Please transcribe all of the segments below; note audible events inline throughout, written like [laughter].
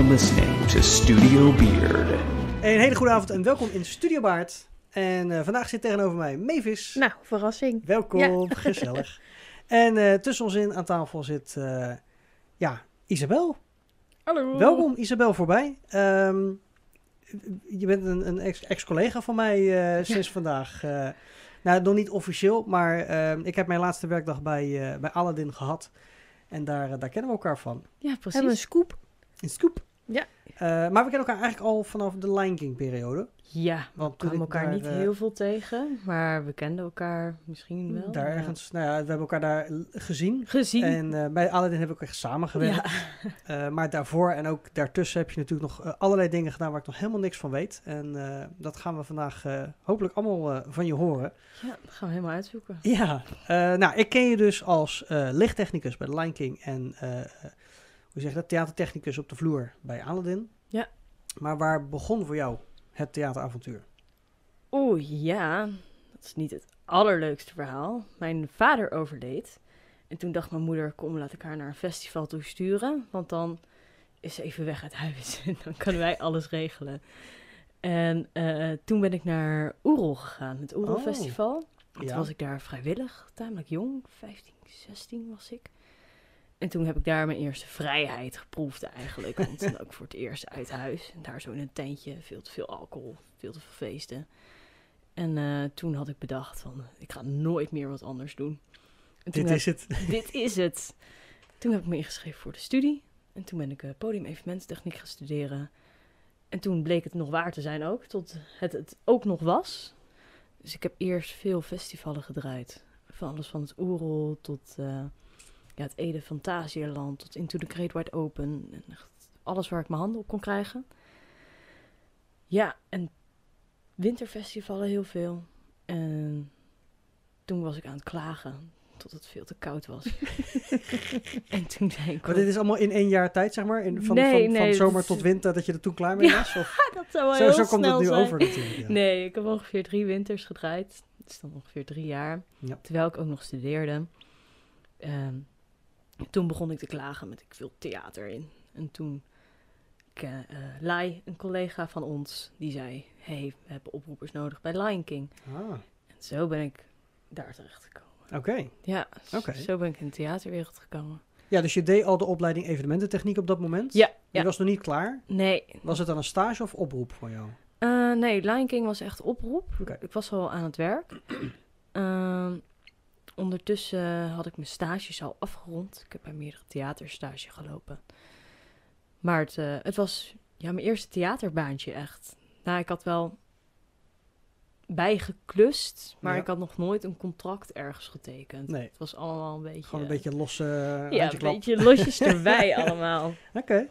You're listening to Studio Beard. Een hele goede avond en welkom in Studio Baard. En eh, vandaag zit tegenover mij Mavis. Nou, verrassing. Welkom, [laughs] gezellig. En eh, tussen ons in aan tafel zit, eh, ja, Isabel. Hallo. Welkom Isabel voorbij. Ehm, je bent een, een ex- ex-collega van mij eh, sinds vandaag. Eh, nou, nog niet officieel, maar ehm, ik heb mijn laatste werkdag bij, eh, bij Aladdin gehad. En daar, daar kennen we elkaar van. Ja, Hebben we een precies. scoop? In Scoop. Ja. Eh, maar we kennen elkaar eigenlijk al vanaf de Lion King periode. Ja, we Want toen kwamen elkaar daar, niet heel veel tegen, maar we kenden elkaar misschien wel. Daar ja. ergens, nou ja, we hebben elkaar daar gezien. gezien. En eh, bij Aladdin hebben we ook echt samengewerkt. ja. [laughs] Eh, maar daarvoor en ook daartussen heb je natuurlijk nog allerlei dingen gedaan waar ik nog helemaal niks van weet. En dat gaan we vandaag hopelijk allemaal van je horen. ja, dat gaan we helemaal uitzoeken. Ja, nou, ik ken je dus als lichttechnicus bij The Lion King en hoe zeg je dat, theatertechnicus op de vloer bij Aladdin. Ja. Maar waar begon voor jou het theateravontuur? Oeh, ja. Dat is niet het allerleukste verhaal. Mijn vader overleed. En toen dacht mijn moeder, kom, laat ik haar naar een festival toe sturen. Want dan is ze even weg uit huis. En [laughs] dan kunnen wij alles regelen. En eh, toen ben ik naar Oerol gegaan, het Oerol Oh. Festival. En Ja. Toen was ik daar vrijwillig, tamelijk jong, 15, 16 was ik. En toen heb ik daar mijn eerste vrijheid geproefd eigenlijk. Want dan ook voor het eerst uit huis. En daar zo in een tentje, veel te veel alcohol, veel te veel feesten. En eh, toen had ik bedacht van, ik ga nooit meer wat anders doen. Dit heb- is het. [laughs] dit is het. Toen heb ik me ingeschreven voor de studie. En toen ben ik uh, podium evenementtechniek gaan studeren. En toen bleek het nog waar te zijn ook, tot het het ook nog was. Dus ik heb eerst veel festivalen gedraaid. Van alles van het Oerol tot eh, ja, het Ede Fantasieland, tot Into the Great Wide Open. En alles waar ik mijn handen op kon krijgen. Ja, en winterfestivalen heel veel. En toen was ik aan het klagen tot het veel te koud was. [laughs] en toen zei ik... Maar dit is allemaal in één jaar tijd, zeg maar? In, van, Nee, van, van nee, zomer tot winter, dat je er toen klaar mee Ja. was? Of? [laughs] dat zou wel Zo, heel zo komt het nu zijn. over natuurlijk. Ja. Nee, ik heb ongeveer drie winters gedraaid. Dat is dan ongeveer drie jaar. Ja. Terwijl ik ook nog studeerde. Ehm, toen begon ik te klagen met ik wil theater in. En toen, ik, eh, Lai, een collega van ons, die zei... hey, we hebben oproepers nodig bij Lion King. Ah, En zo ben ik daar terecht gekomen. oké. Ja, zo ben ik in de theaterwereld gekomen. Ja, dus je deed al de opleiding evenemententechniek op dat moment? Ja, Je ja. was nog niet klaar? Nee, Was het dan een stage of oproep voor jou? Eh, nee, Lion King was echt oproep. Ik was al aan het werk. [clears throat] Ehm, ondertussen had ik mijn stages al afgerond. Ik heb bij meerdere theaterstage gelopen. Maar het, eh, het was ja, mijn eerste theaterbaantje echt. Nou, ik had wel bijgeklust, maar Ja. ik had nog nooit een contract ergens getekend. Nee. Het was allemaal een beetje... Gewoon een beetje losse uh, [laughs] Ja, een beetje losjes [laughs] erbij allemaal. Oké.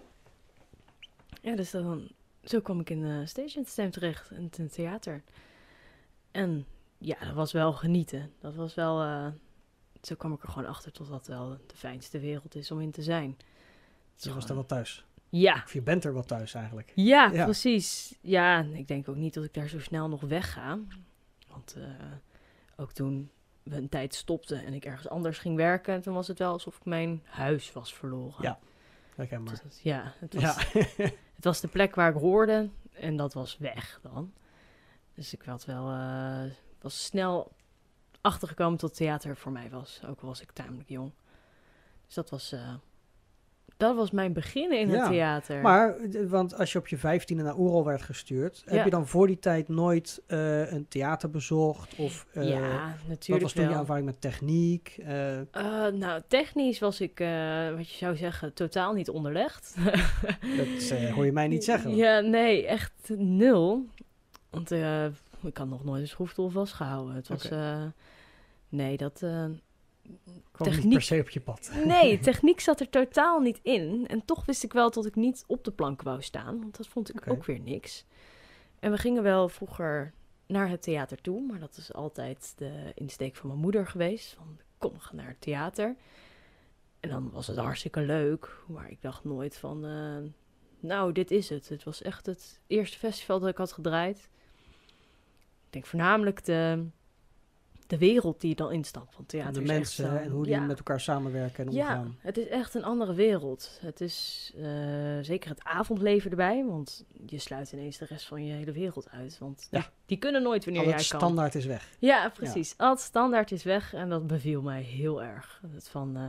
Ja, dus dan, zo kwam ik in de stage entertainment terecht, in het theater. En ja, dat was wel genieten. Dat was wel, eh, zo kwam ik er gewoon achter tot dat wel de fijnste wereld is om in te zijn. Is Je was daar wel thuis. Ja, Of je bent er wel thuis eigenlijk. ja, Ja. precies. Ja, ik denk ook niet dat ik daar zo snel nog wegga. Want eh, ook toen we een tijd stopten en ik ergens anders ging werken, toen was het wel alsof ik mijn huis was verloren. Ja, Herkenbaar. Dus dat- ja, het was, Ja. [laughs] Het was de plek waar ik hoorde en dat was weg dan. Dus ik had wel, eh, was snel achtergekomen tot theater voor mij was. Ook al was ik tamelijk jong. Dus dat was, eh, dat was mijn begin in Ja, het theater. maar, eh, want als je op je vijftiende naar Oerol werd gestuurd, heb je dan voor die tijd nooit eh, een theater bezocht? Of ja, wat natuurlijk was toen je wel. ervaring met techniek? Nou, technisch was ik, wat je zou zeggen, totaal niet onderlegd. dat hoor je mij niet zeggen. Ja, nee, echt nul. Want ik had nog nooit een schroefstoel vastgehouden. Het was, eh, nee, dat... Kwam niet techniek- per se op je pad. [laughs] Nee, techniek zat er totaal niet in. En toch wist ik wel dat ik niet op de plank wou staan. Want dat vond ik ook weer niks. En we gingen wel vroeger naar het theater toe. Maar dat is altijd de insteek van mijn moeder geweest. Van, kom, we gaan naar het theater. En dan was het hartstikke leuk. Maar ik dacht nooit van, eh, nou, dit is het. Het was echt het eerste festival dat ik had gedraaid. Ik denk voornamelijk de de wereld die je dan instapt. Want theater de mensen zo- en hoe die ja. met elkaar samenwerken en Ja, omgaan. het is echt een andere wereld. Het is eh, zeker het avondleven erbij, want je sluit ineens de rest van je hele wereld uit. Want die, Ja. die kunnen nooit wanneer jij kan. standaard is weg. Ja, precies. Al het standaard is weg en dat beviel mij heel erg. Het, van, eh,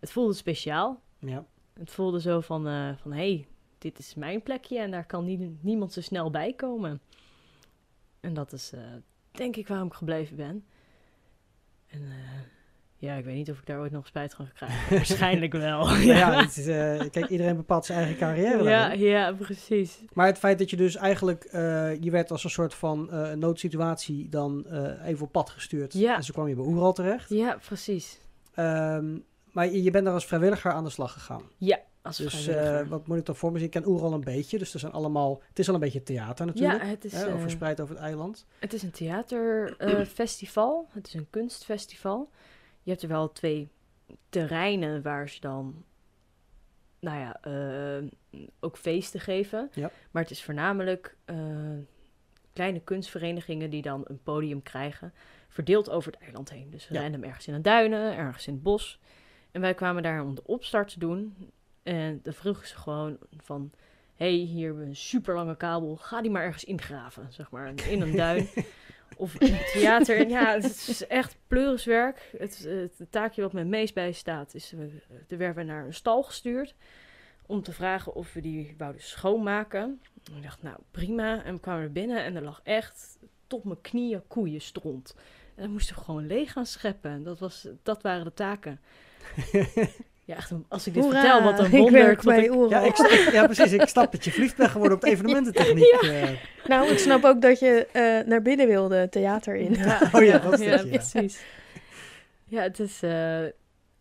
het voelde speciaal. Ja. Het voelde zo van, eh, van hé, hey, dit is mijn plekje en daar kan nie- niemand zo snel bij komen. En dat is eh, denk ik waarom ik gebleven ben. En eh, ja, ik weet niet of ik daar ooit nog spijt van ga krijgen. [laughs] Waarschijnlijk wel. Maar ja, het is, eh, kijk, iedereen bepaalt zijn eigen carrière. ja, daarin. ja, precies. Maar het feit dat je dus eigenlijk, je werd als een soort van noodsituatie dan even op pad gestuurd. Ja. En zo kwam je bij Oeral terecht. Ja, precies. Ehm, maar je, je bent daar als vrijwilliger aan de slag gegaan. Ja, als Dus eh, wat moet ik dan voor me zien? Ik ken Oeral een beetje. Dus er zijn allemaal, het is al een beetje theater natuurlijk. ja, het is, hè, eh, verspreid over het eiland. het is een theaterfestival. [clears throat] het is een kunstfestival. Je hebt er wel twee terreinen waar ze dan, nou ja, eh, ook feesten geven. Ja. Maar het is voornamelijk kleine kunstverenigingen die dan een podium krijgen, verdeeld over het eiland heen. Dus Ja. random ergens in de duinen, ergens in het bos. En wij kwamen daar om de opstart te doen. En dan vroegen ze gewoon van, hey, hier hebben we een super lange kabel, ga die maar ergens ingraven, zeg maar, in een duin. [laughs] Of in het theater. En ja, het is echt pleuriswerk. Het, het, taakje wat me het meest bijstaat is... Er werden we naar een stal gestuurd... om te vragen of we die wouden schoonmaken. En ik dacht, nou prima. En we kwamen er binnen en er lag echt tot mijn knieën koeienstront. En dan moesten we gewoon leeg gaan scheppen. En dat, was, dat waren de taken. [laughs] Ja, echt, als ik dit Hoera, vertel, wat een wonder. [laughs] ik- Oeral. Ja, ik, ja, precies. Ik snap dat je verliefd bent geworden op de [laughs] evenemententechniek. eh. Nou, ik snap ook dat je eh, naar binnen wilde, theater in. Ja, [laughs] Oh ja, dat is dat, ja. precies. Ja, het is... eh,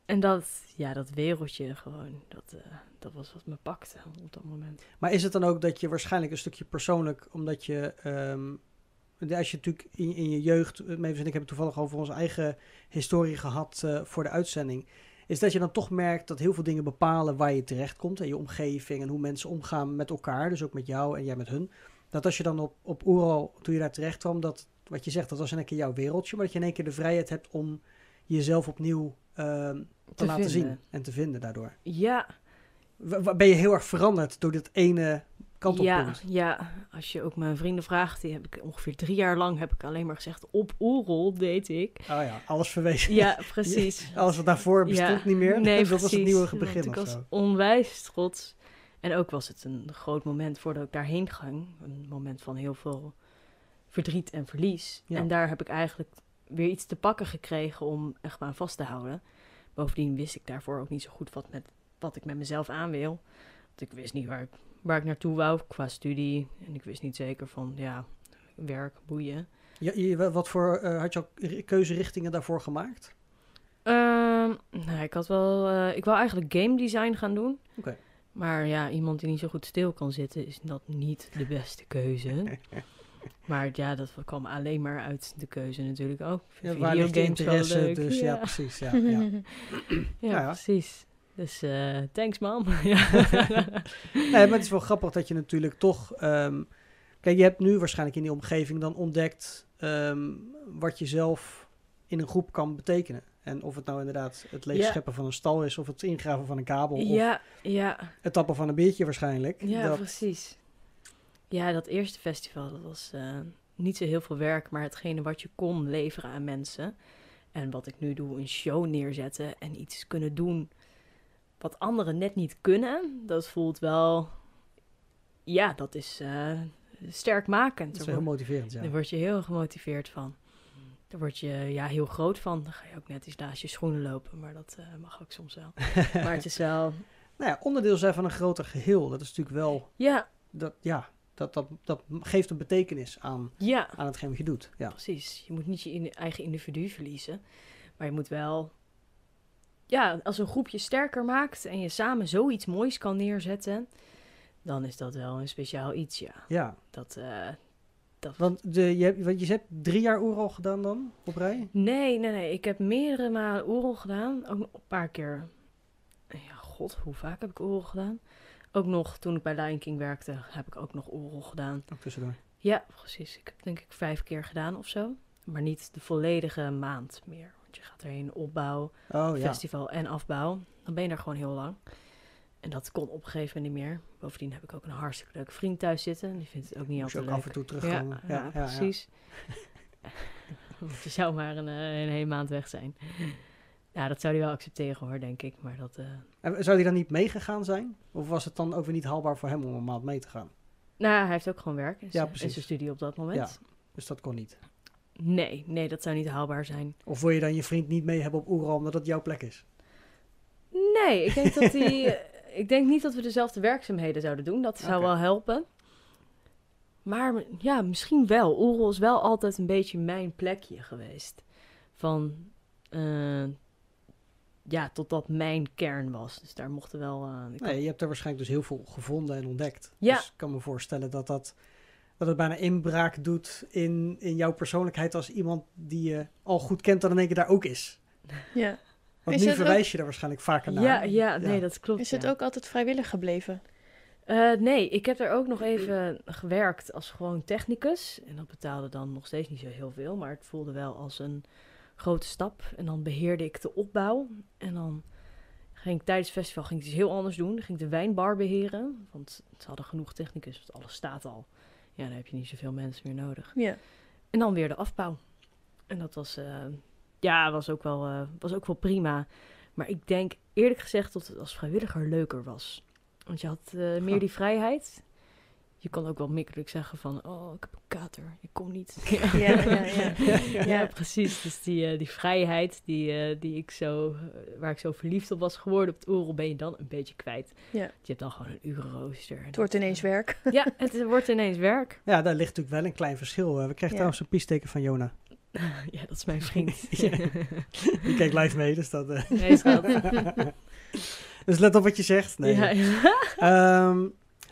en dat, ja, dat wereldje gewoon, dat, eh, dat was wat me pakte op dat moment. Maar is het dan ook dat je waarschijnlijk een stukje persoonlijk, omdat je, ehm, als je natuurlijk in, in je jeugd, Mavis en ik hebben toevallig over onze eigen historie gehad eh, voor de uitzending, is dat je dan toch merkt dat heel veel dingen bepalen waar je terechtkomt en je omgeving en hoe mensen omgaan met elkaar, dus ook met jou en jij met hun. Dat als je dan op, op Oeral, toen je daar terecht kwam, dat wat je zegt, dat was in één keer jouw wereldje, maar dat je in één keer de vrijheid hebt om jezelf opnieuw ehm, te, Te laten zien en te vinden daardoor. Ja, Ben je heel erg veranderd door dit ene kant op ja, ja, als je ook mijn vrienden vraagt, die heb ik ongeveer drie jaar lang heb ik alleen maar gezegd, op Oerol deed ik. Oh ja, alles verwezen. Ja, [laughs] precies. Alles wat daarvoor bestond Ja, niet meer. Nee, [laughs] dat was het nieuwe begin Ik was onwijs trots. En ook was het een groot moment voordat ik daarheen ging. Een moment van heel veel verdriet en verlies. Ja. En daar heb ik eigenlijk weer iets te pakken gekregen om echt maar aan vast te houden. Bovendien wist ik daarvoor ook niet zo goed wat, met, wat ik met mezelf aan wil. Want ik wist niet waar ik, waar ik naartoe wou qua studie. En ik wist niet zeker van, ja, werk, boeien. Ja, je- wat voor, eh, had je al ri- keuzerichtingen daarvoor gemaakt? Ehm, nou, ik had wel. eh, ik wou eigenlijk game design gaan doen. Oké. Maar ja, iemand die niet zo goed stil kan zitten, is dat niet de beste keuze. [laughs] maar ja, dat kwam alleen maar uit de keuze natuurlijk ook. Vind Ja, waar ligt interesse? Dus ja, ja, precies. Ja, [laughs] ja. ja, Ja, ja. precies. Dus eh, thanks, mam. [laughs] ja. [laughs] Nee, maar het is wel grappig dat je natuurlijk toch... ehm, kijk, je hebt nu waarschijnlijk in die omgeving dan ontdekt... ehm, wat je zelf in een groep kan betekenen. En of het nou inderdaad het leegscheppen van een stal is... of het ingraven van een kabel... of ja, ja, het tappen van een biertje waarschijnlijk. ja, dat, precies. Ja, dat eerste festival, dat was eh, niet zo heel veel werk, maar hetgene wat je kon leveren aan mensen. En wat ik nu doe, een show neerzetten en iets kunnen doen wat anderen net niet kunnen, dat voelt wel, ja, dat is eh, sterkmakend. dat is heel motiverend, ja. Daar word je heel gemotiveerd van. Daar word je ja, heel groot van. Dan ga je ook net eens naast je schoenen lopen, maar dat eh, mag ook soms wel. [laughs] maar het is wel, Nou ja, onderdeel zijn van een groter geheel. Dat is natuurlijk wel... ja, Dat, ja, dat, dat, dat geeft een betekenis aan, ja, aan hetgeen wat je doet. Ja. Precies. Je moet niet je eigen individu verliezen. Maar je moet wel... Ja, als een groep je sterker maakt en je samen zoiets moois kan neerzetten... dan is dat wel een speciaal iets, ja. ja. Dat, eh, dat... Want, de, je, hebt, want je hebt drie jaar oeral gedaan dan, op rij? Nee, nee, nee. Ik heb meerdere malen oral gedaan. Ook een paar keer... Ja, god, hoe vaak heb ik oral gedaan? Ook nog, toen ik bij Lion King werkte, heb ik ook nog oral gedaan. Ook tussendoor. Ja, precies. Ik heb denk ik vijf keer gedaan of zo. Maar niet de volledige maand meer. Want je gaat erheen opbouw, Oh ja. festival en afbouw. Dan ben je daar gewoon heel lang. En dat kon op een gegeven moment niet meer. Bovendien heb ik ook een hartstikke leuke vriend thuis zitten. Die vindt het ook niet Moest je altijd ook leuk. af en toe terugkomen. Ja, ja, ja, ja. precies. [laughs] Want je zou maar een, eh, een hele maand weg zijn. Ja, dat zou hij wel accepteren hoor, denk ik. Maar dat... eh, En zou die dan niet meegegaan zijn? Of was het dan ook weer niet haalbaar voor hem om een maand mee te gaan? Nou, hij heeft ook gewoon werk en Ja, zijn- en precies. zijn studie op dat moment. Dus dat kon niet. Nee, nee, dat zou niet haalbaar zijn. Of wil je dan je vriend niet mee hebben op Oeral omdat het jouw plek is? Nee, ik denk dat hij. [laughs] ik denk niet dat we dezelfde werkzaamheden zouden doen. Dat zou wel helpen. Maar ja, misschien wel. Oerol is wel altijd een beetje mijn plekje geweest. Van. eh, ja, tot dat mijn kern was. Dus daar mochten wel. eh, Nee, je hebt er waarschijnlijk dus heel veel gevonden en ontdekt. Ja. Dus ik kan me voorstellen dat, dat, dat het bijna inbraak doet in, in jouw persoonlijkheid als iemand die je al goed kent, dan in één keer daar ook is. Ja. Want Is nu ook- verwijs je daar waarschijnlijk vaker naar. ja, ja, nee, dat klopt. Is het ja. ook altijd vrijwillig gebleven? Eh, nee, ik heb er ook nog even gewerkt als gewoon technicus. En dat betaalde dan nog steeds niet zo heel veel, maar het voelde wel als een grote stap. En dan beheerde ik de opbouw. En dan ging ik tijdens het festival ging ik iets heel anders doen. Dan ging ik de wijnbar beheren, want ze hadden genoeg technicus, want alles staat al. Ja, dan heb je niet zoveel mensen meer nodig. Ja. En dan weer de afbouw. En dat was, eh, ja, was ook, wel, eh, was ook wel prima. Maar ik denk eerlijk gezegd dat het als vrijwilliger leuker was. Want je had eh, meer die vrijheid. Je kon ook wel makkelijk zeggen van, oh, ik heb een kater, ik kom niet. [laughs] Ja, ja, ja. [laughs] ja, Ja. precies. Dus die, eh, die vrijheid die, eh, die ik zo, eh, waar ik zo verliefd op was geworden op het oorlog, ben je dan een beetje kwijt. Ja. Je hebt dan gewoon een urenrooster. Het wordt ineens werk. Ja, het wordt ineens werk. [laughs] Ja, daar ligt natuurlijk wel een klein verschil. We kregen Ja. trouwens een piesteken van Jona. ja, dat is mijn vriend. Ja. Die kijkt live mee, dus dat... eh. Nee, schat. dus let op wat je zegt. Nee. Ja,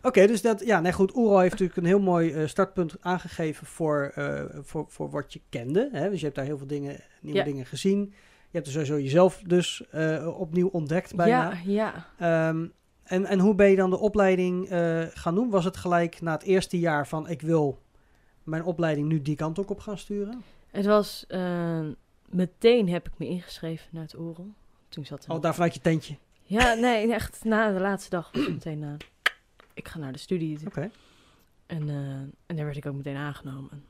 Ehm, Oké, dus dat, ja, nee goed. Oeral heeft natuurlijk een heel mooi eh, startpunt aangegeven voor, eh, voor, voor wat je kende. Hè? Dus je hebt daar heel veel dingen, nieuwe Ja. dingen gezien. Je hebt er sowieso jezelf dus eh, opnieuw ontdekt bijna. Ja, ja. Ehm, en, en hoe ben je dan de opleiding gaan doen? Was het gelijk na het eerste jaar van ik wil mijn opleiding nu die kant ook op gaan sturen? Het was... eh, meteen heb ik me ingeschreven naar het Oerel. Toen zat er... Oh, daar vanuit je tentje. Ja, nee, echt na de laatste dag was het meteen... eh, ik ga naar de studie. Oké. En, eh, en daar werd ik ook meteen aangenomen.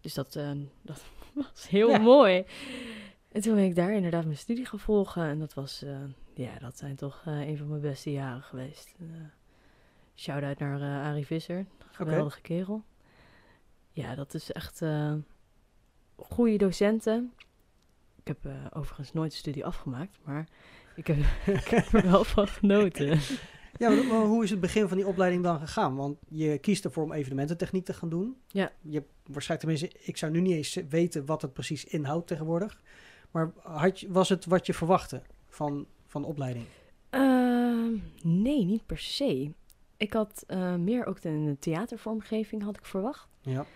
Dus dat, eh, dat [laughs] was heel Ja. mooi. En toen ben ik daar inderdaad mijn studie gaan volgen. En dat was, eh, ja, dat zijn toch een van mijn beste jaren geweest. Uh, Shout-out naar eh Arie Visser. Geweldige kerel. Ja, dat is echt uh, goede docenten. Ik heb uh, overigens nooit de studie afgemaakt, maar ik heb, [laughs] ik heb er wel van genoten. [laughs] Ja, maar, hoe is het begin van die opleiding dan gegaan? Want je kiest ervoor om evenemententechniek te gaan doen. Ja. Je waarschijnlijk tenminste, ik zou nu niet eens weten wat het precies inhoudt tegenwoordig. Maar had je, was het wat je verwachtte van, van de opleiding? Uh, nee, niet per se. Ik had uh, meer ook de theatervormgeving had ik verwacht. Ja.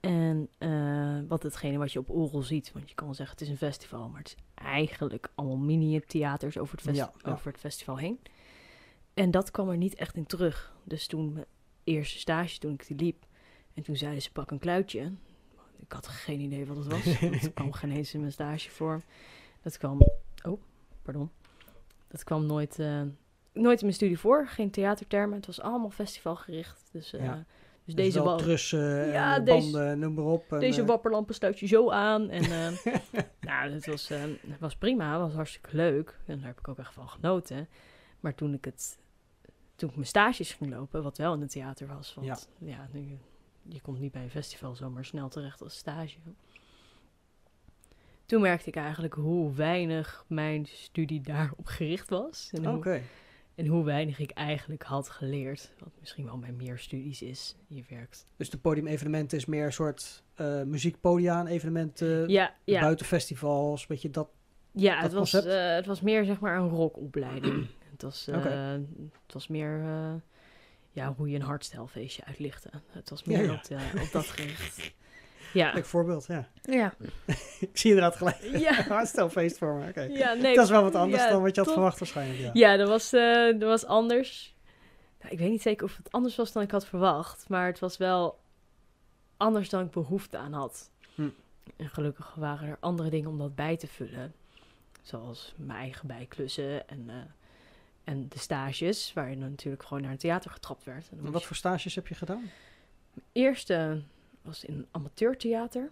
En uh, wat hetgene wat je op Oerol ziet, want je kan wel zeggen het is een festival, maar het is eigenlijk allemaal mini-theaters over, het ja, ja. over het festival heen. En dat kwam er niet echt in terug. Dus toen mijn eerste stage, toen ik die liep, en toen zeiden ze pak een kluitje. Ik had geen idee wat het was. Het kwam geen eens in mijn stage voor. Dat kwam, oh, pardon. Dat kwam nooit, uh, nooit in mijn studie voor. Geen theatertermen. Het was allemaal festivalgericht. Dus, uh, ja. dus, dus deze trussen, ja, en deze, banden, noem maar op. En, deze wapperlampen sluit je zo aan. En uh, [laughs] nou, het was, was prima. Het was hartstikke leuk. En daar heb ik ook echt van genoten. Maar toen ik het toen ik mijn stages ging lopen, wat wel in het theater was. Want ja, ja nu, je komt niet bij een festival zomaar snel terecht als stage. Toen merkte ik eigenlijk hoe weinig mijn studie daarop gericht was. En okay. en hoe weinig ik eigenlijk had geleerd. Wat misschien wel bij meer studies is. Je werkt. Dus de podiumevenementen is meer een soort uh, muziekpodiaan evenementen. Ja, ja. Buiten festivals, weet je dat. Ja, dat het, was, uh, het was meer zeg maar een rockopleiding. Het was, okay. het was meer uh, ja, hoe je een hardstylefeestje uitlichtte. Het was meer ja, ja. Op, de, op, dat [laughs] gericht. Ja. Leuk voorbeeld, ja. Ja. [laughs] ik zie inderdaad gelijk ja. [laughs] hardstylefeest voor me. Okay. Ja, nee, dat is wel wat anders dan wat je had verwacht waarschijnlijk. Ja, ja dat, was, uh, dat was anders. Nou, ik weet niet zeker of het anders was dan ik had verwacht. Maar het was wel anders dan ik behoefte aan had. Hm. En gelukkig waren er andere dingen om dat bij te vullen. Zoals mijn eigen bijklussen en, eh, en de stages, waar je dan natuurlijk gewoon naar het theater getrapt werd. En wat je- voor stages heb je gedaan? eerste was in een amateurtheater.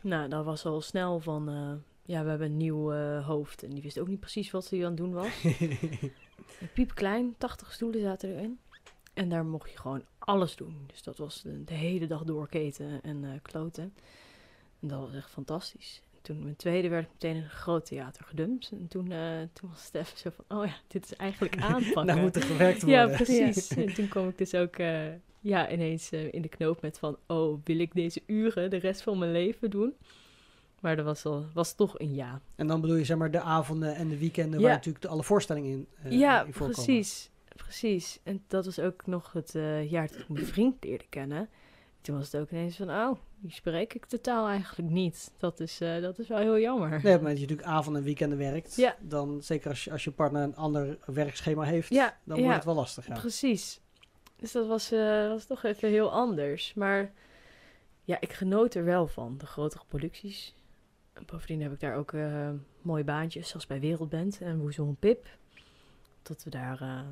Nou, dat was al snel van, eh, ja, we hebben een nieuw eh, hoofd. En die wist ook niet precies wat hij aan het doen was. [laughs] Piep klein, 80 stoelen zaten erin. En daar mocht je gewoon alles doen. Dus dat was de, de hele dag doorketen en eh, kloten. En dat was echt fantastisch. En toen mijn tweede werd ik meteen in een groot theater gedumpt. En toen, eh, toen was het even zo van, oh ja, dit is eigenlijk [laughs] aanpakken. nou moet er gewerkt worden. Ja, precies. En toen kwam ik dus ook eh, ja, ineens eh, in de knoop met van... oh, wil ik deze uren de rest van mijn leven doen? Maar dat was, al, was toch een ja. En dan bedoel je zeg maar de avonden en de weekenden Ja. waar natuurlijk de, alle voorstellingen in, eh, ja, in voorkomen. precies. Precies. En dat was ook nog het jaar dat ik mijn vriend leerde kennen. Toen was het ook ineens van... oh, die spreek ik totaal eigenlijk niet. Dat is, eh, dat is wel heel jammer. Nee, moment dat je natuurlijk avonden en weekenden werkt, Ja. dan zeker als je, als je partner een ander werkschema heeft, Ja, dan ja. wordt het wel lastig. Ja. Precies. Dus dat was, eh, was toch even heel anders. Maar ja, ik genoot er wel van, de grotere producties. En bovendien heb ik daar ook eh, mooie baantjes, zoals bij Wereldband en Woezel Pip. Dat, we daar,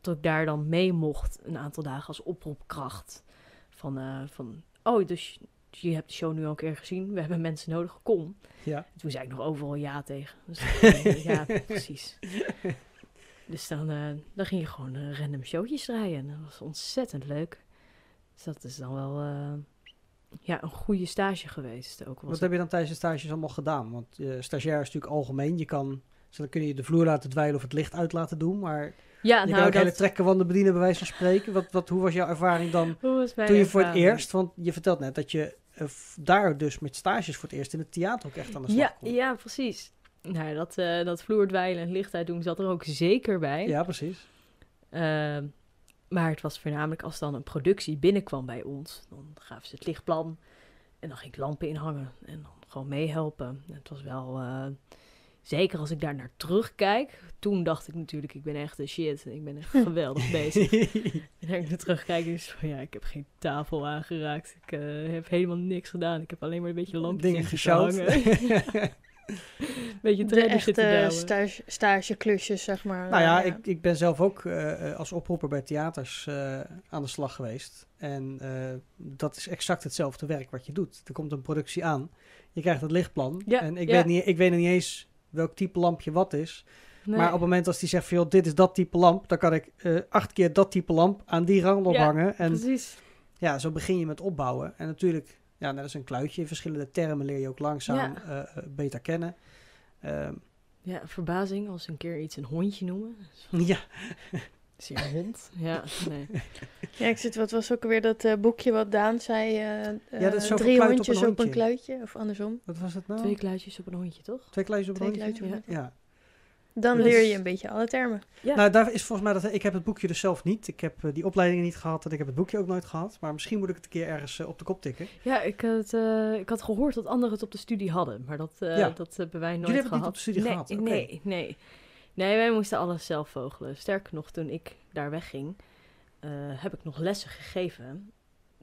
dat ik daar dan mee mocht een aantal dagen als oproepkracht. Van, eh, van oh, dus je hebt de show nu al een keer gezien. We hebben mensen nodig, kom. Ja. En toen zei ik nog overal ja tegen. Dus, [laughs] ja, precies. Dus dan, eh, dan ging je gewoon eh, random showtjes draaien. En dat was ontzettend leuk. Dus dat is dan wel ja, een goede stage geweest. Ook Wat heb je dan tijdens de stages allemaal gedaan? Want stagiair is natuurlijk algemeen. Je kan, dus dan kun je de vloer laten dweilen of het licht uit laten doen. Maar ja, je kan nou, ook hele dat, trekkenwanden bedienen bij wijze van spreken. Wat, wat, hoe was jouw ervaring dan toen je voor het eerst... Want je vertelt net dat je eh, daar dus met stages voor het eerst in het theater ook echt aan de slag Ja, kon. ja, precies. Nou, dat, eh dat vloerdwijlen en licht uitdoen zat er ook zeker bij. Ja, precies. Ehm, maar het was voornamelijk als dan een productie binnenkwam bij ons. Dan gaven ze het lichtplan en dan ging ik lampen inhangen en dan gewoon meehelpen. En Het was wel, eh, zeker als ik daar naar terugkijk. Toen dacht ik natuurlijk, ik ben echt de shit en ik ben echt [laughs] geweldig bezig. [laughs] En als ik naar terugkijk, is van ja, ik heb geen tafel aangeraakt. Ik eh, heb helemaal niks gedaan. Ik heb alleen maar een beetje lampjes Dingen gesjouwd. hangen. [laughs] beetje De treinen zitten echte douwen. stage, stageklusjes, zeg maar. Nou ja, ik, ik ben zelf ook eh, eh, als oproeper bij theaters eh, aan de slag geweest. En eh, dat is exact hetzelfde werk wat je doet. Er komt een productie aan, je krijgt het lichtplan. Ja, en ik, ja. weet niet, ik weet nog niet eens welk type lampje wat is. Nee. Maar op het moment als die zegt van, joh, dit is dat type lamp, dan kan ik eh, acht keer dat type lamp aan die rand Ja, ophangen. en Precies. ja, zo begin je met opbouwen. En natuurlijk, ja, net als een kluitje, verschillende termen leer je ook langzaam eh, eh, beter kennen. Ehm, Ja, verbazing als een keer iets een hondje noemen. [laughs] ja, Is hier een hond? [laughs] Ja, nee. Ja, ik zit, wat was ook alweer dat eh, boekje wat Daan zei? eh, dat is eh, drie op hondjes een op een kluitje, of andersom. wat was het nou? Twee kluitjes op een hondje, toch? Twee kluitjes op een Twee hondje? kluitjes op een Ja. Dan Dus- leer je een beetje alle termen. Ja. Nou, daar is volgens mij dat ik heb het boekje dus zelf niet. Ik heb die opleidingen niet gehad en ik heb het boekje ook nooit gehad. Maar misschien moet ik het een keer ergens op de kop tikken. Ja, ik had, eh, ik had gehoord dat anderen het op de studie hadden, maar dat, eh, Ja. dat hebben wij nooit Jullie hebben het gehad. niet op de studie nee, gehad? Oké. Nee, nee. Nee, wij moesten alles zelf vogelen. Sterker nog, toen ik daar wegging, eh, heb ik nog lessen gegeven.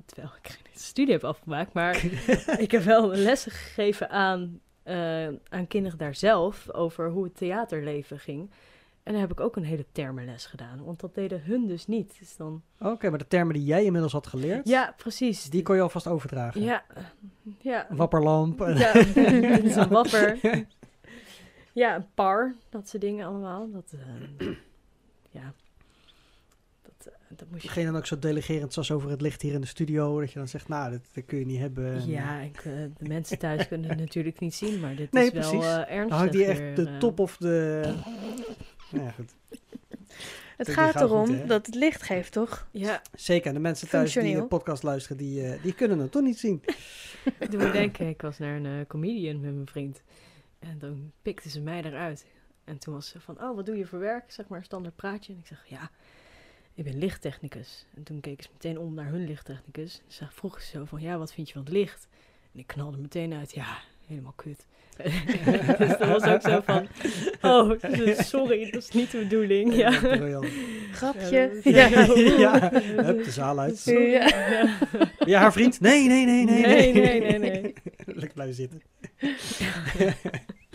Terwijl ik geen [laughs] studie heb afgemaakt, maar [laughs] ik heb wel lessen gegeven aan, eh, aan kinderen daar zelf over hoe het theaterleven ging. En daar heb ik ook een hele termenles gedaan, want dat deden hun dus niet. Dus dan... Oké, maar de termen die jij inmiddels had geleerd, Ja, precies. die kon je alvast overdragen. Ja, ja. Wapperlamp. Ja, [laughs] dit is een wapper. Ja, een par, dat soort dingen allemaal. Dat, eh, [clears throat] ja, dat, eh, dat moest je... Ging dan ook zo delegerend zoals over het licht hier in de studio. Dat je dan zegt, nou, dat, dat kun je niet hebben. En, Ja, ik, eh, de mensen thuis [laughs] kunnen het natuurlijk niet zien, maar dit Nee, is wel eh, Dan ernstig. hangt die echt weer, de top of de... [laughs] Ja, goed. Het gaat goed, erom dat het licht geeft, toch? Ja, Zeker, en de mensen thuis die de podcast luisteren, die, die kunnen het toch niet zien. [laughs] ik doe me denken, ik was naar een comedian met mijn vriend. En dan pikte ze mij eruit. En toen was ze van, oh, wat doe je voor werk? Zeg maar een standaard praatje. En ik zeg, ja, ik ben lichttechnicus. En toen keek ze meteen om naar hun lichttechnicus. En ze vroeg ze zo van, ja, wat vind je van het licht? En ik knalde meteen uit, ja, helemaal kut. [laughs] dus dat was ook zo van, oh, sorry, dat is niet de bedoeling. Ja. Grapje. Ja, Ja. [laughs] ja, hup, de zaal uit. Sorry. Ja. Ja. Ja, haar vriend? Nee, nee, nee, nee. Nee, nee, nee, nee. [laughs] Lekker blijven zitten.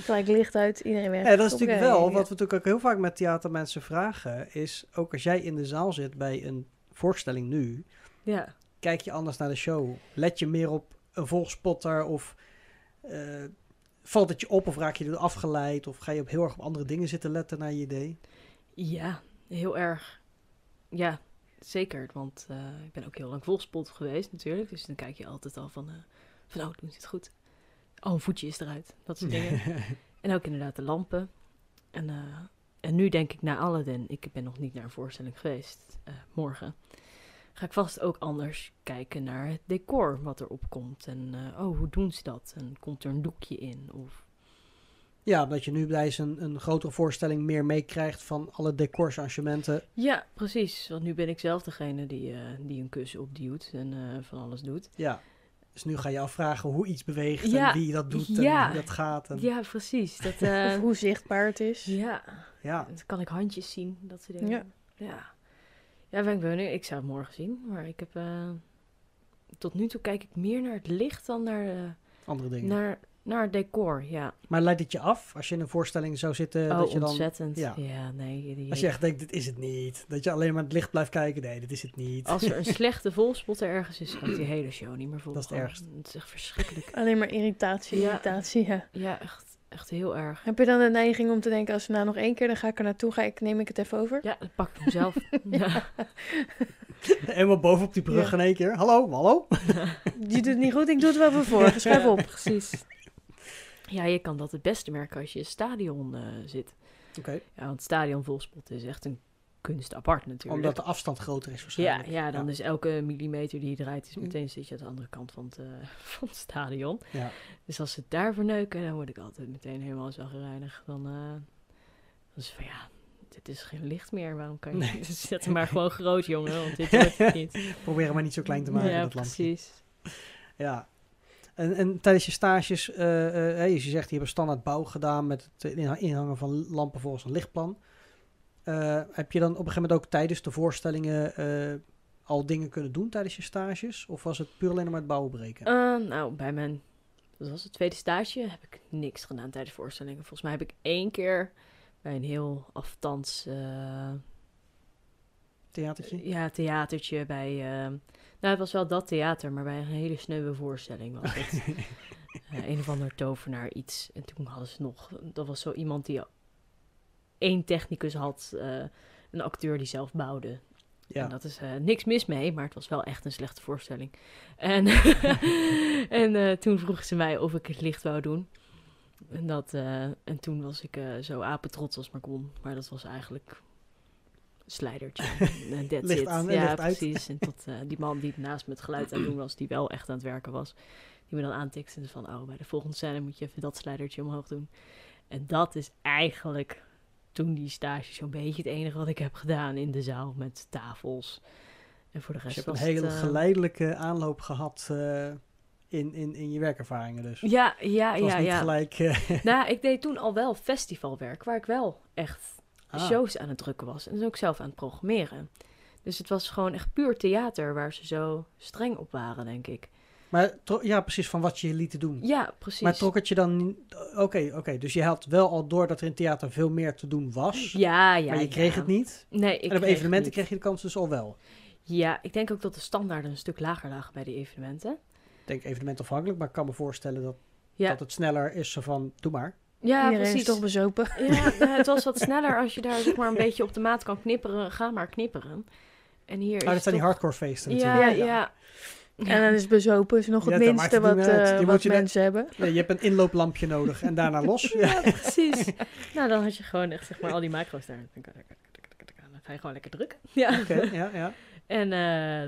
Gelijk licht uit, iedereen weg. Ja, dat is natuurlijk wel, ja. wat we natuurlijk ook heel vaak met theatermensen vragen, is ook als jij in de zaal zit bij een voorstelling nu, Ja. kijk je anders naar de show? Let je meer op een volgspotter of eh, valt het je op of raak je er afgeleid of ga je op heel erg op andere dingen zitten letten naar je idee? Ja, heel erg. Ja, zeker. Want eh, ik ben ook heel lang volspot geweest natuurlijk. Dus dan kijk je altijd al van, eh, van oh, doen ze het goed? Oh, een voetje is eruit. Dat soort dingen. [laughs] en ook inderdaad de lampen. En, eh, en nu denk ik naar Aladdin. Ik ben nog niet naar een voorstelling geweest. eh, morgen. Ga ik vast ook anders kijken naar het decor wat erop komt. En eh, oh, hoe doen ze dat? En komt er een doekje in? Of Ja, dat je nu bij een, een grotere voorstelling meer meekrijgt van alle decorsarrangementen. Ja, precies. Want nu ben ik zelf degene die, die een kus opduwt en van alles doet. Ja. Dus nu ga je afvragen hoe iets beweegt Ja, en wie dat doet ja. en hoe dat gaat. En, Ja, precies. Dat, Of [laughs] eh, hoe zichtbaar het is. ja, ja. dan kan ik handjes zien, dat soort dingen. Ja. Ja, ja ben ik benieuwd. Ik zou het morgen zien, maar ik heb... eh, tot nu toe kijk ik meer naar het licht dan naar, eh, andere dingen. naar, naar het decor, ja. Maar leidt het je af als je in een voorstelling zou zitten? oh, dat je dan, ontzettend. ja. Ja. nee. Die, als je echt denkt, dit is het niet. Dat je alleen maar het licht blijft kijken. Nee, dit is het niet. Als er een [laughs] slechte volspotter ergens is, gaat die hele show niet meer vol. Dat is het Gewoon. ergst. Het is echt verschrikkelijk. [laughs] Alleen maar irritatie, Ja. irritatie, ja. Ja, echt, echt heel erg. Heb je dan de neiging om te denken, als we nou nog één keer, dan ga ik er naartoe, ga ik, neem ik het even over? Ja, dan pak ik hem zelf. [laughs] ja. Helemaal bovenop die brug Ja. in één keer. Hallo, hallo. Je doet het niet goed, ik doe het wel even voor. Schuif op. Precies. Ja, je kan dat het beste merken als je in een stadion eh, zit. Oké, Ja, want stadion volspotten is echt een kunst apart natuurlijk. omdat de afstand groter is waarschijnlijk. ja, dan ja. is elke millimeter die je draait, is Hm. meteen zit je aan de andere kant van het, eh, [laughs] van het stadion. Ja. Dus als ze het daar verneuken, dan word ik altijd meteen helemaal zagrijnig. Dan, eh dan is het van ja, dit is geen licht meer. Waarom kan je Nee. niet? [laughs] Zet hem maar [laughs] gewoon groot, jongen, want dit wordt het niet. Probeer hem maar niet zo klein te maken, ja, dat lampje. precies. Ja. En, en tijdens je stages, hè, je zegt, je hebt een standaard bouw gedaan met het inha- inhangen van lampen volgens een lichtplan. Eh, heb je dan op een gegeven moment ook tijdens de voorstellingen al dingen kunnen doen tijdens je stages? Of was het puur alleen maar het bouwen breken? Nou, bij mijn, dat was het tweede stage, heb ik niks gedaan tijdens voorstellingen. Volgens mij heb ik één keer bij een heel aftans eh, Theatertje? ja, theatertje bij... nou, het was wel dat theater, maar bij een hele sneuwe voorstelling was het. [laughs] Eh, een of ander tovenaar iets. En toen hadden ze nog... Dat was zo iemand die één technicus had. eh, een acteur die zelf bouwde. ja. En dat is eh, niks mis mee, maar het was wel echt een slechte voorstelling. En, [laughs] en toen vroegen ze mij of ik het licht wou doen. En, dat, en toen was ik zo apetrots als maar kon. Maar dat was eigenlijk slijdertje. [laughs] En that's Licht it. aan en ja, licht uit. precies. En tot eh, die man die naast me het geluid aan het doen was, die wel echt aan het werken was. Die me dan aantikte van, oh, bij de volgende scène moet je even dat slijdertje omhoog doen. En dat is eigenlijk toen die stage zo'n beetje het enige wat ik heb gedaan in de zaal met tafels. En voor de Dus rest je hebt een hele eh, geleidelijke aanloop gehad eh, in, in, in je werkervaringen dus. Ja, ja, Het was ja, niet ja. gelijk... eh, Nou, [laughs] ik deed toen al wel festivalwerk, waar ik wel echt ah, shows aan het drukken was. En dus ook zelf aan het programmeren. Dus het was gewoon echt puur theater waar ze zo streng op waren, denk ik. Maar ja, precies, van wat je je liet doen. Ja, precies. Maar trok het je dan... Oké, oké. Dus je had wel al door dat er in theater veel meer te doen was. Ja, ja. maar je kreeg ja. het niet. Nee, ik en op evenementen kreeg je de kans dus al wel. Ja, ik denk ook dat de standaarden een stuk lager lagen bij die evenementen. Ik denk evenementafhankelijk, maar ik kan me voorstellen dat, Ja, dat het sneller is zo van, doe maar. Ja Iedereen precies. is toch bezopen. Ja, nou, het was wat sneller als je daar zeg maar een beetje op de maat kan knipperen. Ga maar knipperen. En hier Maar is dat zijn die hardcore feesten Ja, natuurlijk. ja. ja. En dan is bezopen is nog het Ja, minste wat, eh, Die wat moet je net- mensen hebben. Nee, je hebt een inlooplampje nodig en daarna los. Ja. [laughs] Ja, precies. [laughs] nou, dan had je gewoon echt zeg maar al die macro's daar. Dan ga je gewoon lekker drukken. Ja. Oké, ja, ja. En uh,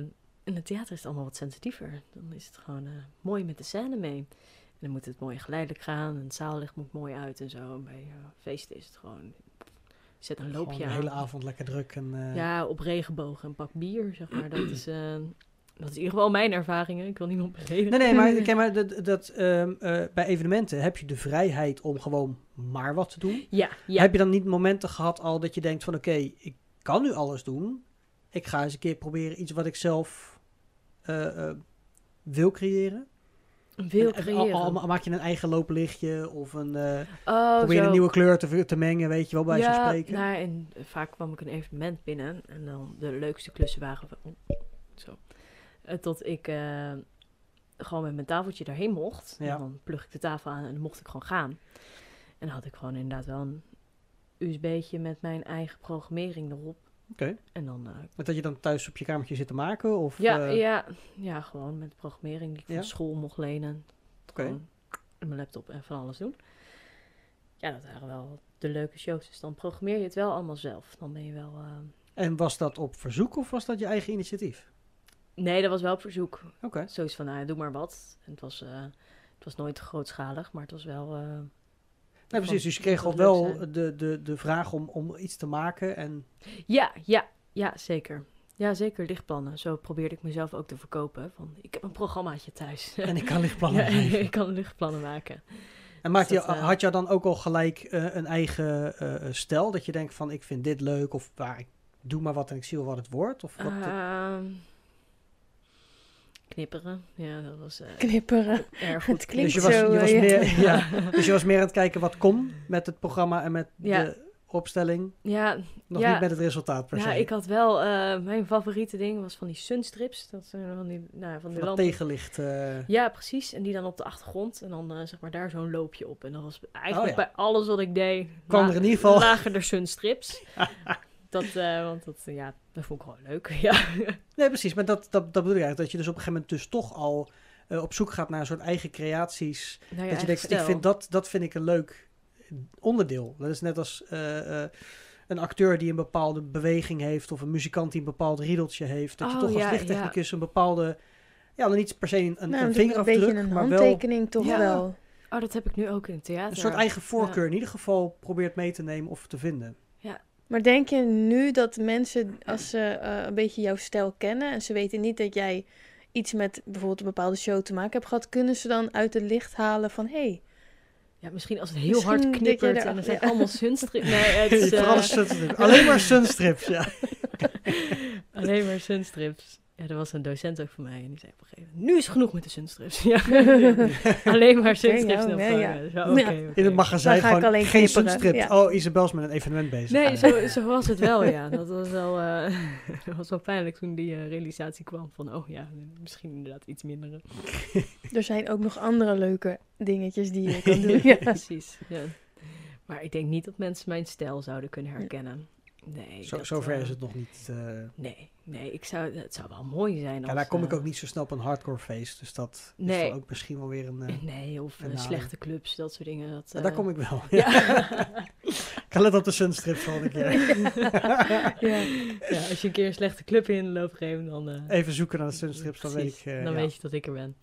in het theater is het allemaal wat sensitiever. Dan is het gewoon uh, mooi met de scène mee. En dan moet het mooi geleidelijk gaan. En het zaallicht moet mooi uit en zo. En bij uh, feesten is het gewoon... Zet een loopje Gewoon aan. de hele avond lekker druk. En, uh... Ja, op regenbogen een pak bier, zeg maar. Dat is, uh, dat is in ieder geval mijn ervaringen. Ik wil niemand beledigen. Nee, nee, maar, [laughs] okay, maar dat, dat, um, uh, bij evenementen heb je de vrijheid om gewoon maar wat te doen. Ja, ja. Heb je dan niet momenten gehad al dat je denkt van... Oké, okay, ik kan nu alles doen. Ik ga eens een keer proberen iets wat ik zelf uh, wil creëren. En creëren. al- al- maak je een eigen looplichtje of een, eh, oh, probeer je zo. een nieuwe kleur te, te mengen, weet je wel, bij zo'n ja, spreken. Nou, en vaak kwam ik een evenement binnen en dan de leukste klussen waren van- zo. Eh, tot ik eh, gewoon met mijn tafeltje daarheen mocht. Ja. En dan plug ik de tafel aan en dan mocht ik gewoon gaan. En dan had ik gewoon inderdaad wel een USB'tje met mijn eigen programmering erop. Oké. En dan, eh, dat je dan thuis op je kamertje zit te maken? Of, ja, eh, ja, ja, gewoon met programmering die ik van school mocht lenen. Oké. In mijn laptop en van alles doen. Ja, dat waren wel de leuke shows. Dus dan programmeer je het wel allemaal zelf. Dan ben je wel... eh, En was dat op verzoek of was dat je eigen initiatief? Nee, dat was wel op verzoek. Oké. Zoiets van, nou, ja, doe maar wat. En het was, eh, het was nooit grootschalig, maar het was wel... Nee, precies. Dus je kreeg al wel de, de, de vraag om, om iets te maken. En, Ja, ja, ja, zeker. Ja, zeker lichtplannen. Zo probeerde ik mezelf ook te verkopen. Van, ik heb een programmaatje thuis. [laughs] en ik kan lichtplannen ja, geven. ik kan lichtplannen maken. En maakte Dus je, eh, had jou dan ook al gelijk eh, een eigen eh, eh, stijl? Dat je denkt van, ik vind dit leuk. Of waar ik doe maar wat en ik zie wel wat het wordt. Of wat, Ehm, knipperen. Ja, dat was eh, Knipperen. erg goed. Het klinkt dus je was, zo, je was eh, ja. meer, ja. [laughs] dus je was meer aan het kijken wat kon met het programma en met Ja. de opstelling. Ja, Nog Ja. niet met het resultaat per ja, se. ik had wel... eh, mijn favoriete ding was van die sunstrips. Dat zijn van die, nou, van lampen. tegenlicht. eh, Ja, precies. En die dan op de achtergrond. En dan eh, zeg maar daar zo'n loopje op. En dat was eigenlijk Oh ja. bij alles wat ik deed... Kwam er in ieder geval- Lagen er sunstrips. [laughs] dat, eh, want dat, ja, dat vond ik gewoon leuk. [laughs] ja. Nee, precies. Maar dat, dat, dat bedoel ik eigenlijk. Dat je dus op een gegeven moment dus toch al eh, op zoek gaat naar een soort eigen creaties. Nou ja, dat je denkt, ik vind dat, dat vind ik een leuk onderdeel. Dat is net als eh, eh, een acteur die een bepaalde beweging heeft... of een muzikant die een bepaald riedeltje heeft. Dat je Oh, toch als ja, lichttechnicus een bepaalde... Ja, dan niet per se een, een, Nou, een een vingerafdruk, beetje een maar wel handtekening toch Ja. wel. Oh, dat heb ik nu ook in het theater. een soort eigen voorkeur in ieder geval probeert mee te nemen of te vinden. Maar denk je nu dat mensen, als ze eh, een beetje jouw stijl kennen en ze weten niet dat jij iets met bijvoorbeeld een bepaalde show te maken hebt gehad, kunnen ze dan uit het licht halen van hé, hey, Ja, misschien als het heel Misschien hard knippert er- en er zijn ja. allemaal sunstrips. [laughs] Nee, het is Vooral eh, sunstrips. Alleen maar sunstrips, ja. [laughs] alleen maar sunstrips. Ja, er was een docent ook van mij en die zei op een gegeven moment... Nu is het genoeg met de sunstrips. [laughs] Ja. [laughs] alleen maar sunstrips. dan ja, In het magazijn ga ik gewoon alleen geen knipperen, sunstrip. ja. Oh, Isabel is met een evenement bezig. Nee, zo, zo was het wel, ja. Dat was wel, eh, [laughs] dat was wel pijnlijk toen die eh, realisatie kwam van... Oh ja, misschien inderdaad iets minder. er zijn ook nog andere leuke dingetjes die je kan doen. Ja. Precies, ja. Maar ik denk niet dat mensen mijn stijl zouden kunnen herkennen. Nee. Zo, dat, zover eh, is het nog niet. eh. Nee, nee ik zou, het zou wel mooi zijn als... ja, daar kom ik eh, ook niet zo snel op een hardcore feest. Dus dat is dan ook misschien wel weer een... eh, [laughs] Nee, of een eh, slechte clubs, dat soort dingen. Dat, ja, daar eh, kom ik wel. [laughs] Ja. [laughs] ik ga let op de sunstrips volgende keer. ja. ja, als je een keer een slechte club in loopt geven, dan, eh, Even zoeken naar de sunstrips, dan weet ik... eh, dan ja. weet je dat ik er ben.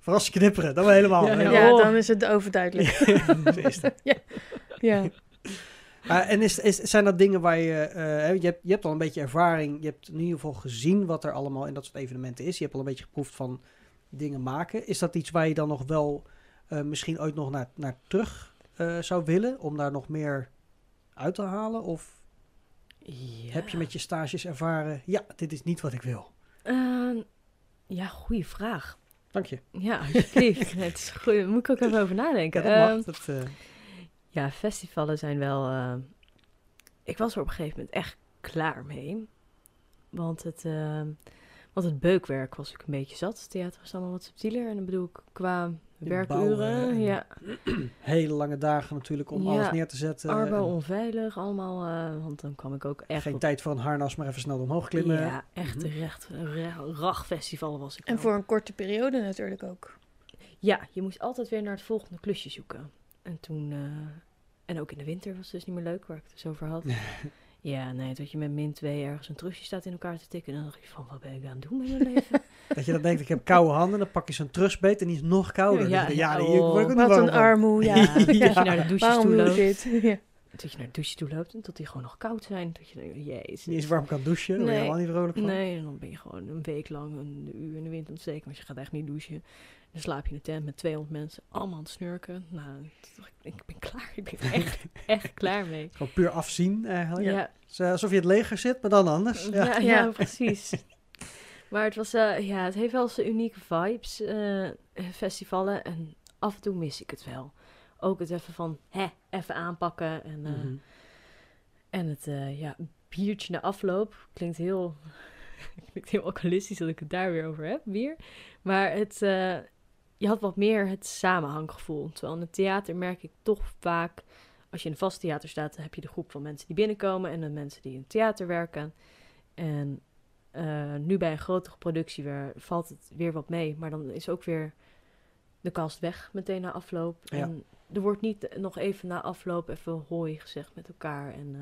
Vooral als je knipperen, dan wel helemaal. Ja, Oh. dan is het overduidelijk. Ja. Maar en is, is, zijn dat dingen waar je... eh, je, hebt, je hebt al een beetje ervaring. Je hebt in ieder geval gezien wat er allemaal in dat soort evenementen is. Je hebt al een beetje geproefd van dingen maken. Is dat iets waar je dan nog wel eh, misschien ooit nog naar, naar terug eh, zou willen? Om daar nog meer uit te halen? Of Ja. heb je met je stages ervaren... Ja, dit is niet wat ik wil. Ehm, ja, goede vraag. Dank je. Ja, alsjeblieft. [laughs] Het is goed. Daar moet ik ook even over nadenken. Ja, dat mag. Ehm, Dat, eh, Ja, festivalen zijn wel. eh, ik was er op een gegeven moment echt klaar mee. Want het, eh, want het beukwerk was ik een beetje zat. Het theater is allemaal wat subtieler. En dan bedoel ik qua werkuren. ja, [clears throat] hele lange dagen natuurlijk om Ja, alles neer te zetten. arbo En onveilig allemaal. eh, want dan kwam ik ook echt. Geen op- tijd voor een harnas, maar even snel omhoog klimmen. Ja, echt Mhm. een recht re- ragfestival was ik. En wel. voor een korte periode natuurlijk ook. Ja, je moest altijd weer naar het volgende klusje zoeken. En toen, eh, en ook in de winter was het dus niet meer leuk, waar ik het dus over had. [laughs] ja, nee, dat je met min 2 ergens een trusje staat in elkaar te tikken. En dan dacht je van, wat ben ik aan het doen met mijn [laughs] leven? Dat je dan denkt, ik heb koude handen, dan pak je zo'n trustbeet en die is nog kouder. Ja, Ja, ja, ja, die, ik word ik ook niet Wat warm een armoe, ja. [laughs] Ja, je naar de douches Waarom toe loopt. dit? Dat je naar de douche toe loopt en dat die gewoon nog koud zijn. Dat je denkt, jezus. Niet eens warm kan douchen, daar word je Nee. helemaal niet vrolijk van. Nee, en dan ben je gewoon een week lang een uur in de wind aan het steken. Want je gaat echt niet douchen. Dan slaap je in een tent met 200 mensen, allemaal aan het snurken. Nou, ik, ik ben klaar. Ik ben echt, [laughs] echt klaar mee. Gewoon puur afzien eigenlijk. Ja, is, eh, alsof je in het leger zit, maar dan anders. Ja. ja, precies. [laughs] Maar het was, eh, ja, het heeft wel zijn unieke vibes, eh, festivalen. En af en toe mis ik het wel. Ook het even van, hè, even aanpakken. En, eh, Mhm. en het, eh, ja, biertje na afloop. Klinkt heel, [laughs] klinkt heel alcoholistisch dat ik het daar weer over heb, bier. Maar het, eh, je had wat meer het samenhanggevoel. Terwijl in het theater merk ik toch vaak... Als je in een vast theater staat, dan heb je de groep van mensen die binnenkomen... en de mensen die in het theater werken. En nu bij een grotere productie weer, valt het weer wat mee. Maar dan is ook weer de kast weg meteen na afloop. Ja. En er wordt niet nog even na afloop even hooi gezegd met elkaar. En, eh,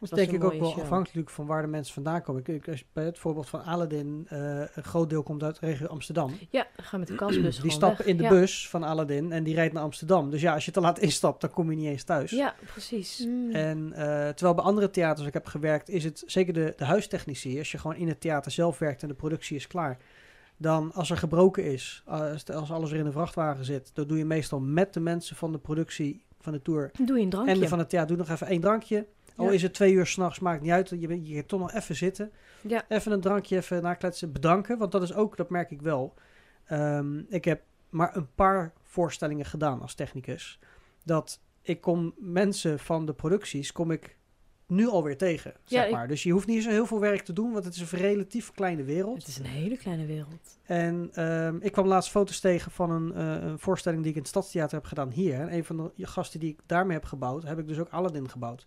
Dat was denk ik ook wel show. afhankelijk van waar de mensen vandaan komen. Ik, ik- als je bij het voorbeeld van Aladdin, eh, een groot deel komt uit de regio Amsterdam. ja, ga met de kastbus Die stappen in de ja. bus van Aladdin en die rijdt naar Amsterdam. Dus ja, als je te laat instapt, dan kom je niet eens thuis. Ja, precies. Mm. En eh, terwijl bij andere theaters ik heb gewerkt, is het zeker de, de huistechnici. Als je gewoon in het theater zelf werkt en de productie is klaar. Dan als er gebroken is, als, als alles weer in de vrachtwagen zit, dan doe je meestal met de mensen van de productie van de tour Doe je een drankje. en de van het theater. Doe nog even één drankje. Al Ja. is het twee uur s'nachts, maakt niet uit. Je, bent- je gaat toch nog even zitten. Ja. Even een drankje, even nakletsen, bedanken. Want dat is ook, dat merk ik wel. Ehm, ik heb maar een paar voorstellingen gedaan als technicus. Dat ik kom mensen van de producties, kom ik nu alweer tegen, Ja, zeg ik- maar. Dus je hoeft niet zo heel veel werk te doen, want het is een relatief kleine wereld. Het is een hele kleine wereld. En ehm, ik kwam laatst foto's tegen van een, eh, een voorstelling die ik in het Stadstheater heb gedaan hier. En een van de gasten die ik daarmee heb gebouwd, heb ik dus ook Aladdin gebouwd.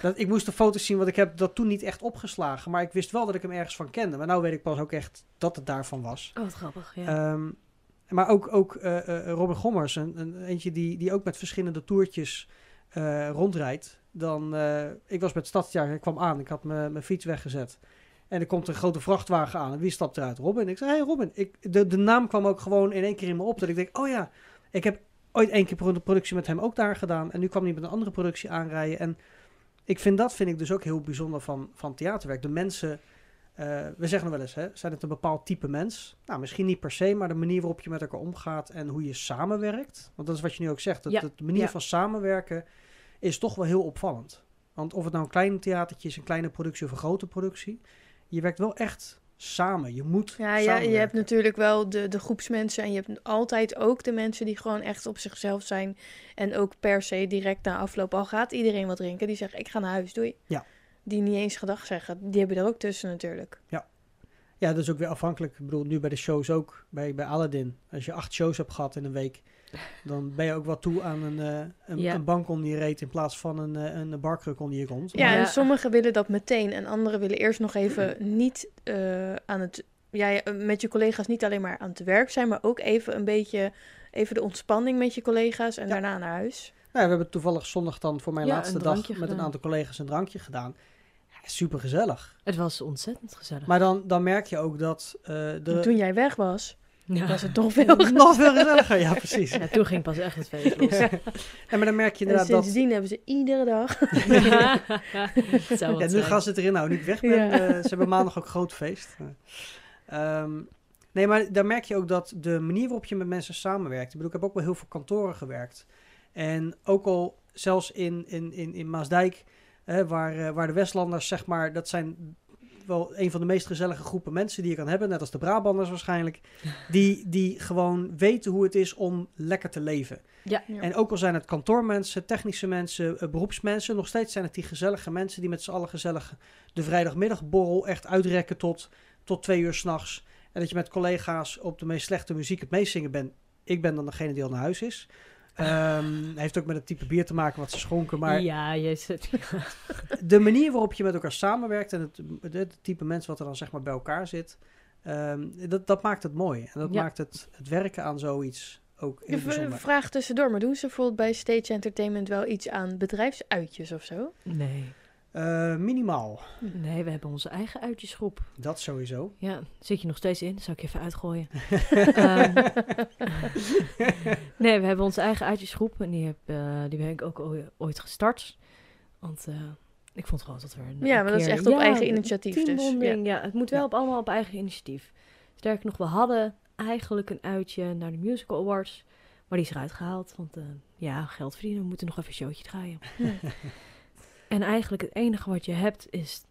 Dat, ik moest de foto's zien, want ik heb dat toen niet echt opgeslagen. Maar ik wist wel dat ik hem ergens van kende. Maar nu weet ik pas ook echt dat het daarvan was. Oh, wat grappig. Ja. Ehm, maar ook, ook eh, Robin Gommers, een, een, eentje die, die ook met verschillende toertjes rondrijdt. Dan, eh, ik was met het Stadstheater, ik kwam aan, ik had mijn fiets weggezet. En er komt een grote vrachtwagen aan. En wie stapt eruit? Robin. Ik zei, hey Robin. Ik, de, de naam kwam ook gewoon in één keer in me op. Dat ik denk, oh ja, ik heb ooit één keer pro- productie met hem ook daar gedaan. En nu kwam hij met een andere productie aanrijden. En ik vind dat vind ik dus ook heel bijzonder van, van theaterwerk. De mensen, eh, we zeggen wel eens, hè, zijn het een bepaald type mens? Nou, misschien niet per se, maar de manier waarop je met elkaar omgaat en hoe je samenwerkt. Want dat is wat je nu ook zegt. Dat, Ja, de manier ja. van samenwerken is toch wel heel opvallend. Want of het nou een klein theatertje is, een kleine productie of een grote productie. Je werkt wel echt samen. Je moet Ja, ja, je hebt natuurlijk wel de, de groepsmensen en je hebt altijd ook de mensen die gewoon echt op zichzelf zijn. En ook per se direct na afloop, al gaat iedereen wat drinken, die zeggen ik ga naar huis, doei. Ja. Die niet eens gedag zeggen, die hebben er ook tussen natuurlijk. Ja, dat is ook weer afhankelijk. Ik bedoel, nu bij de shows ook, bij, bij Aladdin. Als je acht shows hebt gehad in een week, dan ben je ook wel toe aan een, eh, een, Ja. een bank onder je reet in plaats van een, eh, een barkruk onder je kont. Ja, Ja. en sommigen willen dat meteen en anderen willen eerst nog even niet eh, aan het, ja, ja, met je collega's niet alleen maar aan het werk zijn, maar ook even een beetje, even de ontspanning met je collega's en Ja. daarna naar huis. Nou, we hebben toevallig zondag dan voor mijn Ja, laatste dag met een aantal collega's een drankje gedaan. Ja, super gezellig. Het was ontzettend gezellig. Maar dan, dan merk je ook dat eh de... Toen jij weg was, ja. was het toch veel [laughs] Nog veel gezelliger, ja precies. [laughs] Ja, toen ging pas echt het feest los. Ja, maar dan merk je En inderdaad dat... sindsdien hebben ze iedere dag. [laughs] Ja, nu gaan ze het erin nou, nu ik weg ben. Ja. eh, ze hebben maandag ook groot feest. Ehm, nee, maar daar merk je ook dat de manier waarop je met mensen samenwerkt. Ik bedoel, ik heb ook wel heel veel kantoren gewerkt. En ook al zelfs in, in, in, in Maasdijk, hè, waar, eh, waar de Westlanders, zeg maar, dat zijn wel een van de meest gezellige groepen mensen die je kan hebben. Net als de Brabanders waarschijnlijk. [laughs] Die, die gewoon weten hoe het is om lekker te leven. Ja. Ja. En ook al zijn het kantoormensen, technische mensen, eh, beroepsmensen, nog steeds zijn het die gezellige mensen die met z'n allen gezellig de vrijdagmiddagborrel echt uitrekken tot, tot twee uur s'nachts. En dat je met collega's op de meest slechte muziek het meest zingen bent. Ik ben dan degene die al naar huis is. Ehm, heeft ook met het type bier te maken wat ze schonken. Maar Ja, je zit... de manier waarop je met elkaar samenwerkt en het, het, type mensen wat er dan zeg maar bij elkaar zit, ehm, dat, dat maakt het mooi. En dat Ja. maakt het, het werken aan zoiets ook heel bijzonder. vraag tussendoor, maar doen ze bijvoorbeeld bij Stage Entertainment wel iets aan bedrijfsuitjes of zo? Nee. Eh, minimaal, Nee, we hebben onze eigen uitjesgroep. dat sowieso. Ja, zit je nog steeds in? Zal ik je even uitgooien. [laughs] Ehm, nee, we hebben onze eigen uitjesgroep. En die, heb, eh, die ben ik ook ooit- ooit gestart. Want eh, ik vond gewoon dat we een Ja, een maar dat is keer- echt op Ja, eigen initiatief dus. Teambonding, ja. Het moet wel Ja. op, allemaal op eigen initiatief. Sterker nog, we hadden eigenlijk een uitje naar de Musical Awards. Maar die is eruit gehaald. Want eh, ja, geld verdienen. We moeten nog even een showtje draaien. [laughs] En eigenlijk het enige wat je hebt is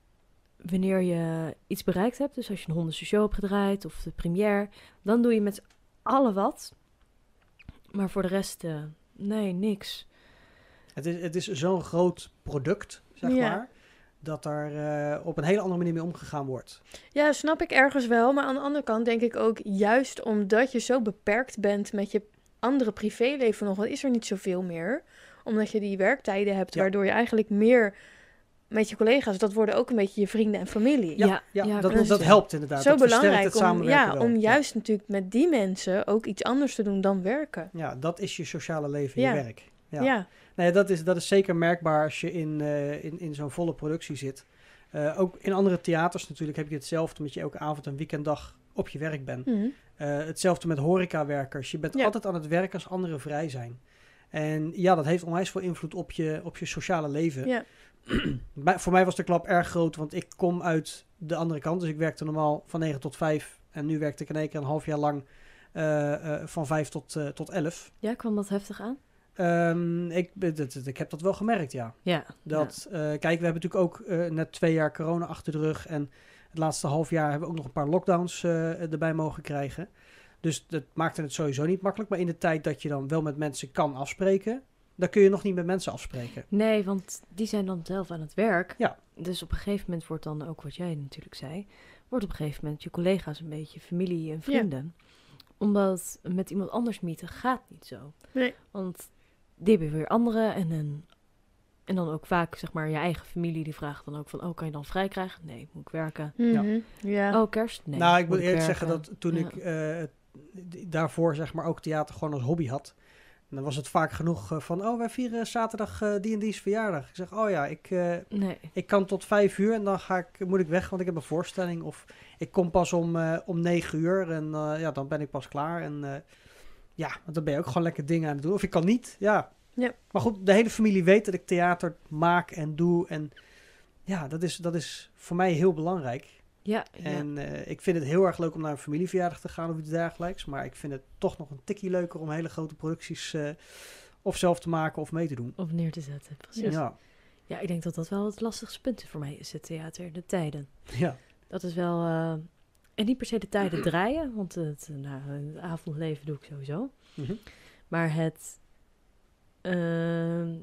wanneer je iets bereikt hebt, dus als je een honderdste show hebt gedraaid of de première, dan doe je met z'n allen wat. Maar voor de rest, eh, nee, niks. Het is, het is zo'n groot product, zeg Ja. maar, dat er eh, op een hele andere manier mee omgegaan wordt. Ja, snap ik ergens wel. Maar aan de andere kant denk ik ook, juist omdat je zo beperkt bent met je andere privéleven nog, dan is er niet zoveel meer. Omdat je die werktijden hebt, Ja. waardoor je eigenlijk meer met je collega's, dat worden ook een beetje je vrienden en familie. Ja, Ja, ja, dat, dat helpt inderdaad. Zo dat versterkt belangrijk het om, samenwerken ja, wel. om Ja. juist natuurlijk met die mensen ook iets anders te doen dan werken. Ja, dat is je sociale leven, Ja. je werk. Ja. Ja, Nee, dat is, dat is zeker merkbaar als je in, eh, in, in zo'n volle productie zit. Eh, ook in andere theaters natuurlijk heb je hetzelfde, omdat je elke avond en weekenddag op je werk bent. Mhm. Eh, hetzelfde met horecawerkers. Je bent Ja. altijd aan het werk als anderen vrij zijn. En ja, dat heeft onwijs veel invloed op je, op je sociale leven. ja. [clears throat] Voor mij was de klap erg groot, want ik kom uit de andere kant. Dus ik werkte normaal van 9 tot 5. En nu werkte ik in één keer een half jaar lang eh, eh, van 5 tot, eh, tot 11. Ja, kwam dat heftig aan? Ehm, ik, ik heb dat wel gemerkt, ja. Ja. Dat, eh, kijk, we hebben natuurlijk ook net twee jaar corona achter de rug. En het laatste half jaar hebben we ook nog een paar lockdowns erbij mogen krijgen. Dus dat maakte het sowieso niet makkelijk. Maar in de tijd dat je dan wel met mensen kan afspreken, dan kun je nog niet met mensen afspreken. Nee, want die zijn dan zelf aan het werk. Ja. Dus op een gegeven moment wordt dan ook wat jij natuurlijk zei, wordt op een gegeven moment je collega's een beetje familie en vrienden. Omdat met iemand anders meeten gaat niet zo. Nee. Want die hebben weer anderen en een en dan ook vaak, zeg maar, je eigen familie die vraagt dan ook van, oh, kan je dan vrij krijgen? Nee, moet ik werken. Mhm. ja. Oh, kerst? Nee. nou, ik moet eerlijk werken. zeggen dat toen Ja. ik eh, d- daarvoor zeg maar ook theater gewoon als hobby had. Dan was het vaak genoeg eh, van, oh, wij vieren zaterdag eh, die en die's verjaardag. Ik zeg, oh ja, ik, eh, Nee. ik kan tot vijf uur en dan ga ik, moet ik weg, want ik heb een voorstelling. Of ik kom pas om, om negen uur en ja, dan ben ik pas klaar. En ja, want dan ben je ook gewoon lekker dingen aan het doen. Of ik kan niet, ja. Ja. Maar goed, de hele familie weet dat ik theater maak en doe. En ja, dat is, dat is voor mij heel belangrijk. Ja, ja. En eh, ik vind het heel erg leuk om naar een familieverjaardag te gaan of iets dergelijks. Maar ik vind het toch nog een tikje leuker om hele grote producties eh, of zelf te maken of mee te doen. Of neer te zetten, precies. Ja. Ja, ik denk dat dat wel het lastigste punt voor mij is, het theater, de tijden. ja. Dat is wel. eh, en niet per se de tijden draaien, want het, nou, het avondleven doe ik sowieso. Mhm. Maar het. ehm,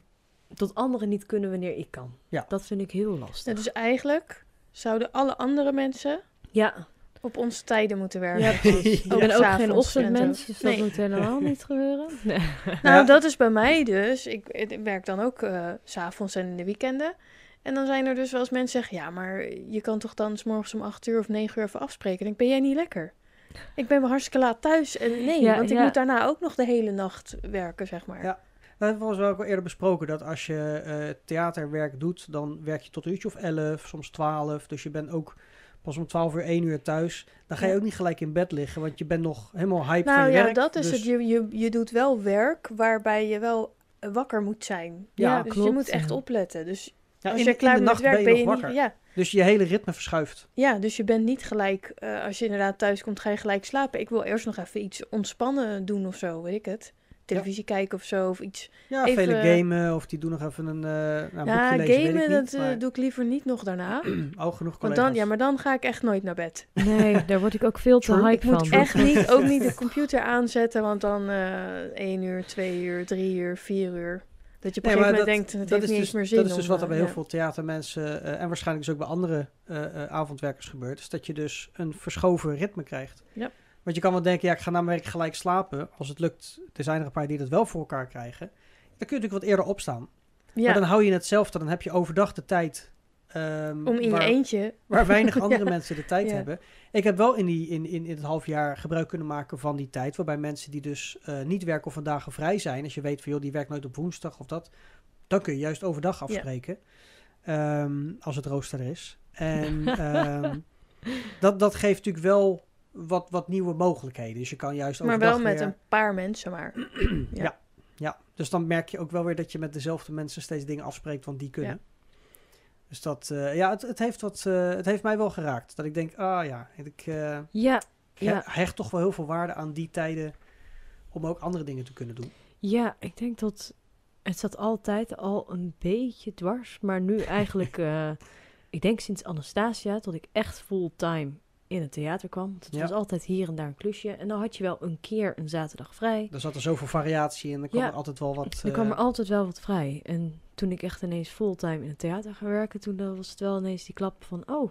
tot anderen niet kunnen wanneer ik kan. Ja. Dat vind ik heel lastig. Ja, dus eigenlijk zouden alle andere mensen Ja, op onze tijden moeten werken. ja precies. Ja. Ik ben ook s'avonds geen en ochtendmens, dus dat Nee. moet helemaal niet gebeuren. [laughs] Nee. Nou, Ja. dat is bij mij dus. Ik, ik werk dan ook eh, s s'avonds en in de weekenden. En dan zijn er dus wel eens mensen zeggen... ja, maar je kan toch dan 's morgens om 8 uur of 9 uur even afspreken? Dan denk ik, ben jij niet lekker? Ik ben maar hartstikke laat thuis. En nee, Ja, want ik moet daarna ook nog de hele nacht werken, zeg maar. Ja. Dat hebben we volgens mij ook al eerder besproken. Dat als je eh, theaterwerk doet, dan werk je tot een uurtje of 11, soms 12. Dus je bent ook pas om 12 uur, 1 uur thuis. Dan ga je Ja. ook niet gelijk in bed liggen, want je bent nog helemaal hype van Nou je ja, werk. dat is Dus- het. Je, je, je doet wel werk waarbij je wel eh, wakker moet zijn. Ja, dus klopt, je moet echt ja. opletten. Dus Ja, als in, je klaar bent werk, ben je, nog niet... wakker. Ja, Dus je hele ritme verschuift. ja, dus je bent niet gelijk... eh, als je inderdaad thuis komt, ga je gelijk slapen. Ik wil eerst nog even iets ontspannen doen of zo, weet ik het. Televisie kijken of zo, of iets. Ja, Even- vele gamen of die doen nog even een, eh nou, ja, boekje lezen, gamen, weet ik dat niet. eh, maar doe ik liever niet nog daarna. [clears throat] ook genoeg Want collega's. dan, ja, maar dan ga ik echt nooit naar bed. Nee, [laughs] daar word ik ook veel te hype Ik moet van. echt niet, ook niet de [laughs] computer aanzetten, want dan eh 1 uur, 2 uur, 3 uur, 4 uur. Dat je op een Nee, gegeven moment dat- denkt, het dat heeft is niet dus, eens meer zin Dat is dus om, wat er bij heel ja. veel theatermensen eh, en waarschijnlijk dus ook bij andere eh, eh, avondwerkers gebeurt. Is dat je dus een verschoven ritme krijgt. Ja. Want je kan wel denken, ja, ik ga na mijn werk gelijk slapen. Als het lukt, er zijn er een paar die dat wel voor elkaar krijgen. Dan kun je natuurlijk wat eerder opstaan. Ja, Maar dan hou je hetzelfde. Dan heb je overdag de tijd. ehm, om in waar, je eentje. waar weinig [laughs] andere Ja. mensen de tijd Ja. hebben. Ik heb wel in, die, in, in, in het half jaar gebruik kunnen maken van die tijd. Waarbij mensen die dus eh, niet werken of vandaag vrij zijn. Als je weet van joh, die werkt nooit op woensdag of dat. Dan kun je juist overdag afspreken. Ehm, als het rooster er is. [laughs] En ehm, dat, dat geeft natuurlijk wel wat, wat nieuwe mogelijkheden. Dus je kan juist Maar wel met weer- een paar mensen maar. [clears throat] ja. Ja, dus dan merk je ook wel weer dat je met dezelfde mensen steeds dingen afspreekt, want die kunnen. Dus dat, eh, ja, het, het, heeft wat, eh, het heeft mij wel geraakt. Dat ik denk, ah ja, ik eh, Ja, he- ja, hecht toch wel heel veel waarde aan die tijden om ook andere dingen te kunnen doen. ja, ik denk dat het zat altijd al een beetje dwars, maar nu eigenlijk, [laughs] ik denk sinds Anastasia, tot ik echt fulltime in het theater kwam. Want het Ja. was altijd hier en daar een klusje. En dan had je wel een keer een zaterdag vrij. Er zat er zoveel variatie in. Er kwam Ja. er altijd wel wat... Er kwam eh, er altijd wel wat vrij. En toen ik echt ineens fulltime in het theater ging werken, toen was het wel ineens die klap van, oh,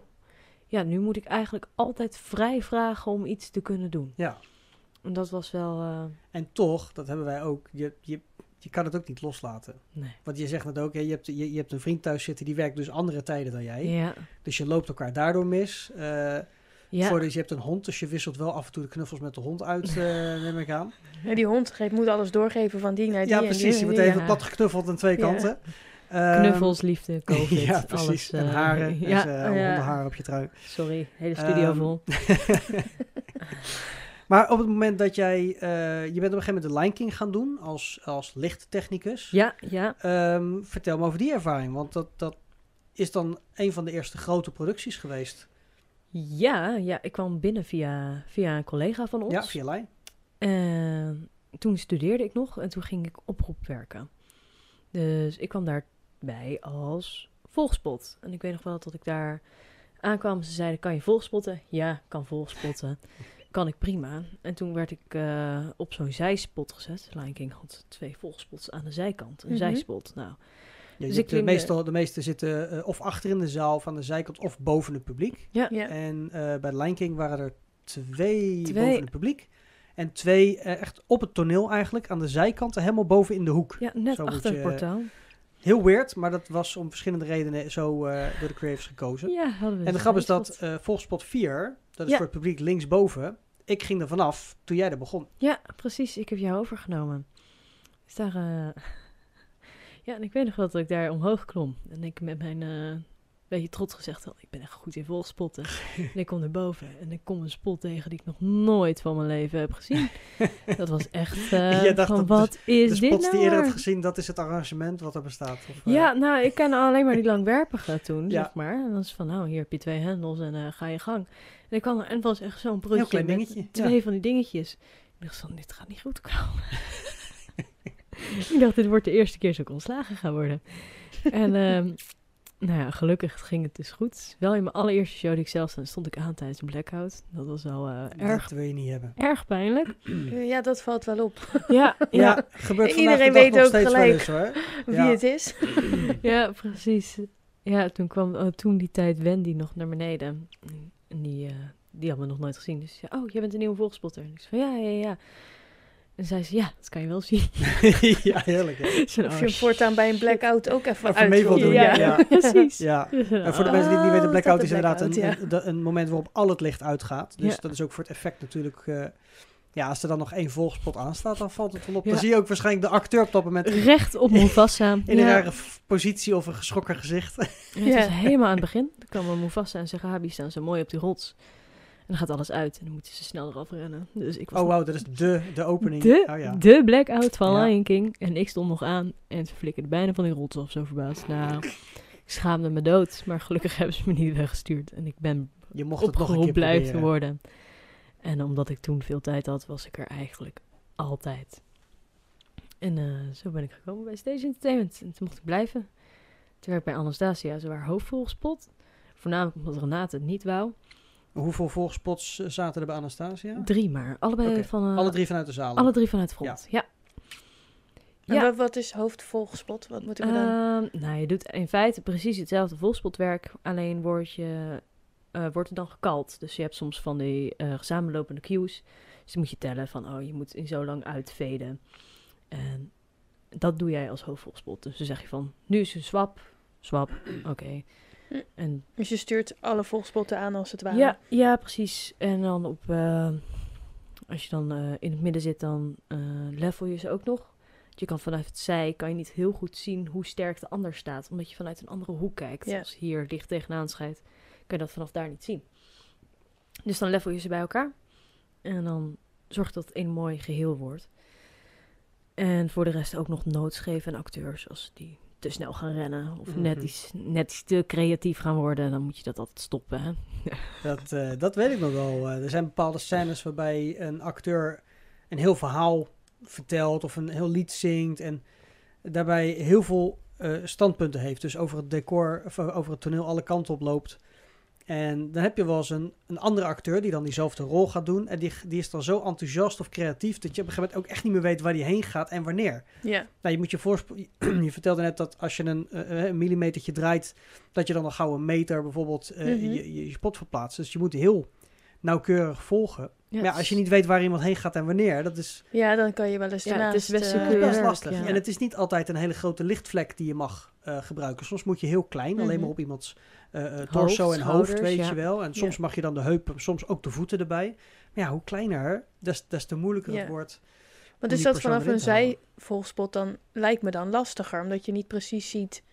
ja, nu moet ik eigenlijk altijd vrij vragen om iets te kunnen doen. Ja. En dat was wel, eh, En toch, dat hebben wij ook, je, je, je kan het ook niet loslaten. nee. Want je zegt net ook, hè, je, hebt, je, je hebt een vriend thuis zitten die werkt dus andere tijden dan jij. Ja, Dus je loopt elkaar daardoor mis. Eh ja. voor dus je hebt een hond, dus je wisselt wel af en toe de knuffels met de hond uit, eh [laughs] neem ik aan. Ja, die hond geeft, moet alles doorgeven van die naar die Ja, en die precies. Je wordt even ja. plat geknuffeld aan twee Ja. kanten. Ehm, Knuffels, liefde, [laughs] covid, ja, precies. alles. en eh, haren. [laughs] ja, Ja, en, ja. hondenharen op je trui. Sorry, hele studio Ehm, vol. maar op het moment dat jij... eh, je bent op een gegeven moment de Line King gaan doen als, als lichttechnicus. Ja, ja. Ehm, vertel me over die ervaring, want dat, dat is dan een van de eerste grote producties geweest. Ja, ja, ik kwam binnen via, via een collega van ons. Ja, via Line. En toen studeerde ik nog en toen ging ik oproep werken. Dus ik kwam daarbij als volgspot. En ik weet nog wel dat ik daar aankwam. Ze zeiden, kan je volgspotten? Ja, kan volgspotten. [laughs] kan ik prima. En toen werd ik eh, op zo'n zijspot gezet. Lion King had twee volgspots aan de zijkant. Een Mhm. zijspot. Nou, Ja, Dus ik hebt de, meestal, de meeste zitten eh, of achter in de zaal aan de zijkant of boven het publiek. ja, Ja. En eh, bij Line King waren er twee, Twee. boven het publiek. En twee eh, echt op het toneel eigenlijk, aan de zijkanten, helemaal boven in de hoek. ja net Zo achter je- het portaal. Heel weird, maar dat was om verschillende redenen zo eh, door de creatives gekozen. Ja, hadden we en de grap is dat eh volgspot 4, dat is Ja. voor het publiek linksboven, ik ging er vanaf toen jij er begon. Ja, precies. Ik heb jou overgenomen. Dus daar... Ja, en ik weet nog wel dat ik daar omhoog klom. En ik met mijn... eh beetje trots gezegd had, ik ben echt goed in volgspotten. en ik kom naar boven en ik kom een spot tegen die ik nog nooit van mijn leven heb gezien. [laughs] dat was echt Je dacht van, dat wat is de dit nou die je eerder had gezien, dat is het arrangement wat er bestaat. Of, eh, Ja, nou, ik ken alleen maar die langwerpige toen, Ja. zeg maar. En dan is van, nou, hier heb je twee hendels en ga je gang. En ik kwam er, en het was echt zo'n broodje Heel klein dingetje, twee van die dingetjes. Ik dacht van, dit gaat niet goed komen. [laughs] [laughs] ik dacht, dit wordt de eerste keer dat ik ontslagen ga worden. En ehm, nou ja, gelukkig ging het dus goed. Wel in mijn allereerste show die ik zelf stond, stond ik aan tijdens een blackout. Dat was wel eh, erg, Dat wil je niet hebben. erg pijnlijk. [clears throat] Ja, dat valt wel op. Ja, Ja, ja, gebeurt En vandaag iedereen weet ook gelijk. eens hoor. Wie Ja. het is. [clears throat] ja, precies. Ja, toen kwam oh, toen die tijd Wendy nog naar beneden. En die, eh, die hadden we nog nooit gezien. Dus zei, oh, jij bent een nieuwe volgspotter. En ik zei van, ja, ja, ja. En zei ze, ja, dat kan je wel zien. [laughs] ja, heerlijk. Hè? [laughs] Of je hem voortaan bij een blackout ook even, Even uit mee wil doen, Ja, ja. [laughs] precies. Ja. En voor de mensen die het niet weten, Oh, blackout dat is de inderdaad een, blackout, een, de- een moment waarop al het licht uitgaat. Dus Ja. dat is ook voor het effect natuurlijk... eh, ja, als er dan nog één volgspot aanstaat, dan valt het wel op. Ja. Dan zie je ook waarschijnlijk de acteur op dat moment Recht op Mufasa. in een rare positie of een geschrokken gezicht. Ja, het Ja. was helemaal aan het begin. Dan kwam Mufasa en zijn Gabi staan zo mooi op die rots. En dan gaat alles uit en dan moeten ze snel eraf rennen. Dus ik was Oh wauw, dat is de, de opening. de, oh, ja. de blackout van Ja. Lion King. En ik stond nog aan en het flikkerde bijna van die rots af, zo verbaasd. Nou, ik schaamde me dood. Maar gelukkig [laughs] hebben ze me niet weggestuurd. En ik ben Je mocht opgeroepen blijven worden. En omdat ik toen veel tijd had, was ik er eigenlijk altijd. En eh, zo ben ik gekomen bij Stage Entertainment. En toen mocht ik blijven. Toen werk ik bij Anastasia, ze waren hoofdvolgspot. Voornamelijk omdat Renate het niet wou. Hoeveel volgspots eh, zaten er bij Anastasia? Drie maar. Allebei van... eh, Alle drie vanuit de zaal. alle drie vanuit front, ja. En Ja. wat, wat is hoofdvolgspot? Wat we dan? Ehm, nou, je doet in feite precies hetzelfde volgspotwerk. Alleen word je, eh, wordt er dan gekald. Dus je hebt soms van die eh samenlopende cues. Dus dan moet je tellen van, oh, je moet in zo lang uitveden. En dat doe jij als hoofdvolgspot. Dus dan zeg je van, nu is een swap, swap, oké. En Dus je stuurt alle volgspotten aan als het ware. ja, ja, precies. En dan op, eh, als je dan eh, in het midden zit, dan eh, level je ze ook nog. Je kan vanuit het zij kan je niet heel goed zien hoe sterk de ander staat, omdat je vanuit een andere hoek kijkt. Ja. Als hier dicht tegenaan schijnt, kan je dat vanaf daar niet zien. Dus dan level je ze bij elkaar en dan zorg dat het een mooi geheel wordt. En voor de rest ook nog notes geven aan acteurs als die te snel gaan rennen of net, Mhm. iets, net iets te creatief gaan worden, dan moet je dat altijd stoppen. Hè? Dat, eh, dat weet ik nog wel. Eh, er zijn bepaalde scènes waarbij een acteur een heel verhaal vertelt of een heel lied zingt. En daarbij heel veel eh, standpunten heeft. Dus over het decor, of over het toneel alle kanten op loopt. En dan heb je wel eens een, een andere acteur die dan diezelfde rol gaat doen. En die, die is dan zo enthousiast of creatief dat je op een gegeven moment ook echt niet meer weet waar die heen gaat en wanneer. Ja, Nou, je moet je voorspoelen. [clears throat] Je vertelde net dat als je een, eh, een millimetertje draait, dat je dan al gauw een meter bijvoorbeeld eh, Mhm. je, je, je spot verplaatst. Dus je moet heel nauwkeurig volgen. Ja, maar ja, als je niet weet waar iemand heen gaat en wanneer, dat is ja dan kan je wel eens Ja, het is best Keurig, lastig. ja. En het is niet altijd een hele grote lichtvlek die je mag eh, gebruiken. Soms moet je heel klein, alleen Mhm. maar op iemands eh, eh, torso en hoofd, schouders, weet ja. je wel. En soms Ja. mag je dan de heupen, soms ook de voeten erbij. Maar ja, hoe kleiner, des, des te moeilijker Ja. het wordt. Want om is dat vanaf een zijvolgspot dan, lijkt me dan lastiger, omdat je niet precies ziet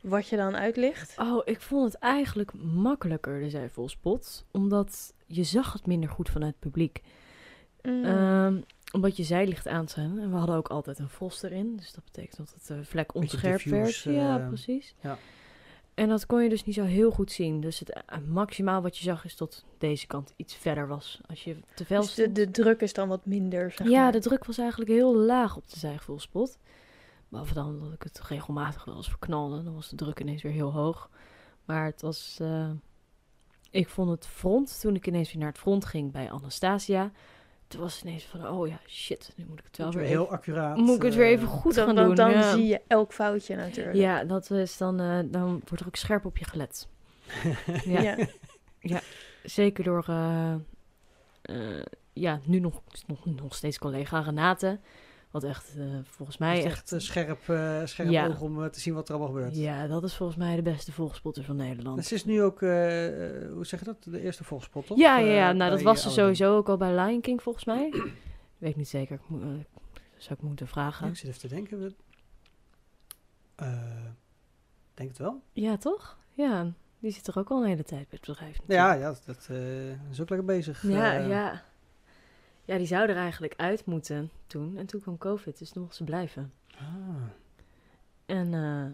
wat je dan uitlicht? Oh, ik vond het eigenlijk makkelijker, de zijvolspot. Omdat je zag het minder goed vanuit het publiek. Mm. Ehm, omdat je zijlicht aanstaan. En we hadden ook altijd een vos erin. Dus dat betekent dat het eh, vlek onscherp diffuse, werd. ja, eh, precies. ja. En dat kon je dus niet zo heel goed zien. Dus het eh, maximaal wat je zag is dat deze kant iets verder was. Als je te veel dus de, de druk is dan wat minder, zeg Ja, maar. de druk was eigenlijk heel laag op de zijvolspot. Behalve dan dat ik het regelmatig wel eens verknalde. Dan was de druk ineens weer heel hoog. Maar het was... eh, ik vond het front, toen ik ineens weer naar het front ging bij Anastasia... Toen was het ineens van, oh ja, shit, nu moet ik het wel weer heel even, accuraat. moet ik het weer eh, even goed dan, gaan dan, doen. dan ja. zie je elk foutje natuurlijk. Ja, dat is dan, eh, dan wordt er ook scherp op je gelet. [laughs] Ja. Ja. Zeker door, eh, eh, ja, nu nog, nog, nog steeds collega Renate. Wat echt, eh, volgens mij Mij echt... echt een scherp, eh, scherp Ja. oog om eh, te zien wat er allemaal gebeurt. Ja, dat is volgens mij de beste volgspotter van Nederland. Het is nu ook, eh, eh, hoe zeg je dat? De eerste volgspot, toch? Ja, ja, ja. Eh, nou dat was Aladdin. sowieso ook al bij Lion King volgens mij. [clears throat] Weet niet zeker. Ik moet, eh, zou ik moeten Ja, vragen. ik zit even te denken. Eh, denk het wel. Ja, toch? Ja, die zit er ook al een hele tijd bij het bedrijf. Ja, natuurlijk. ja dat eh, is ook lekker bezig. Ja, Eh, ja. Ja, die zou er eigenlijk uit moeten toen. En toen kwam COVID, dus toen mocht ze blijven. ah. En, eh,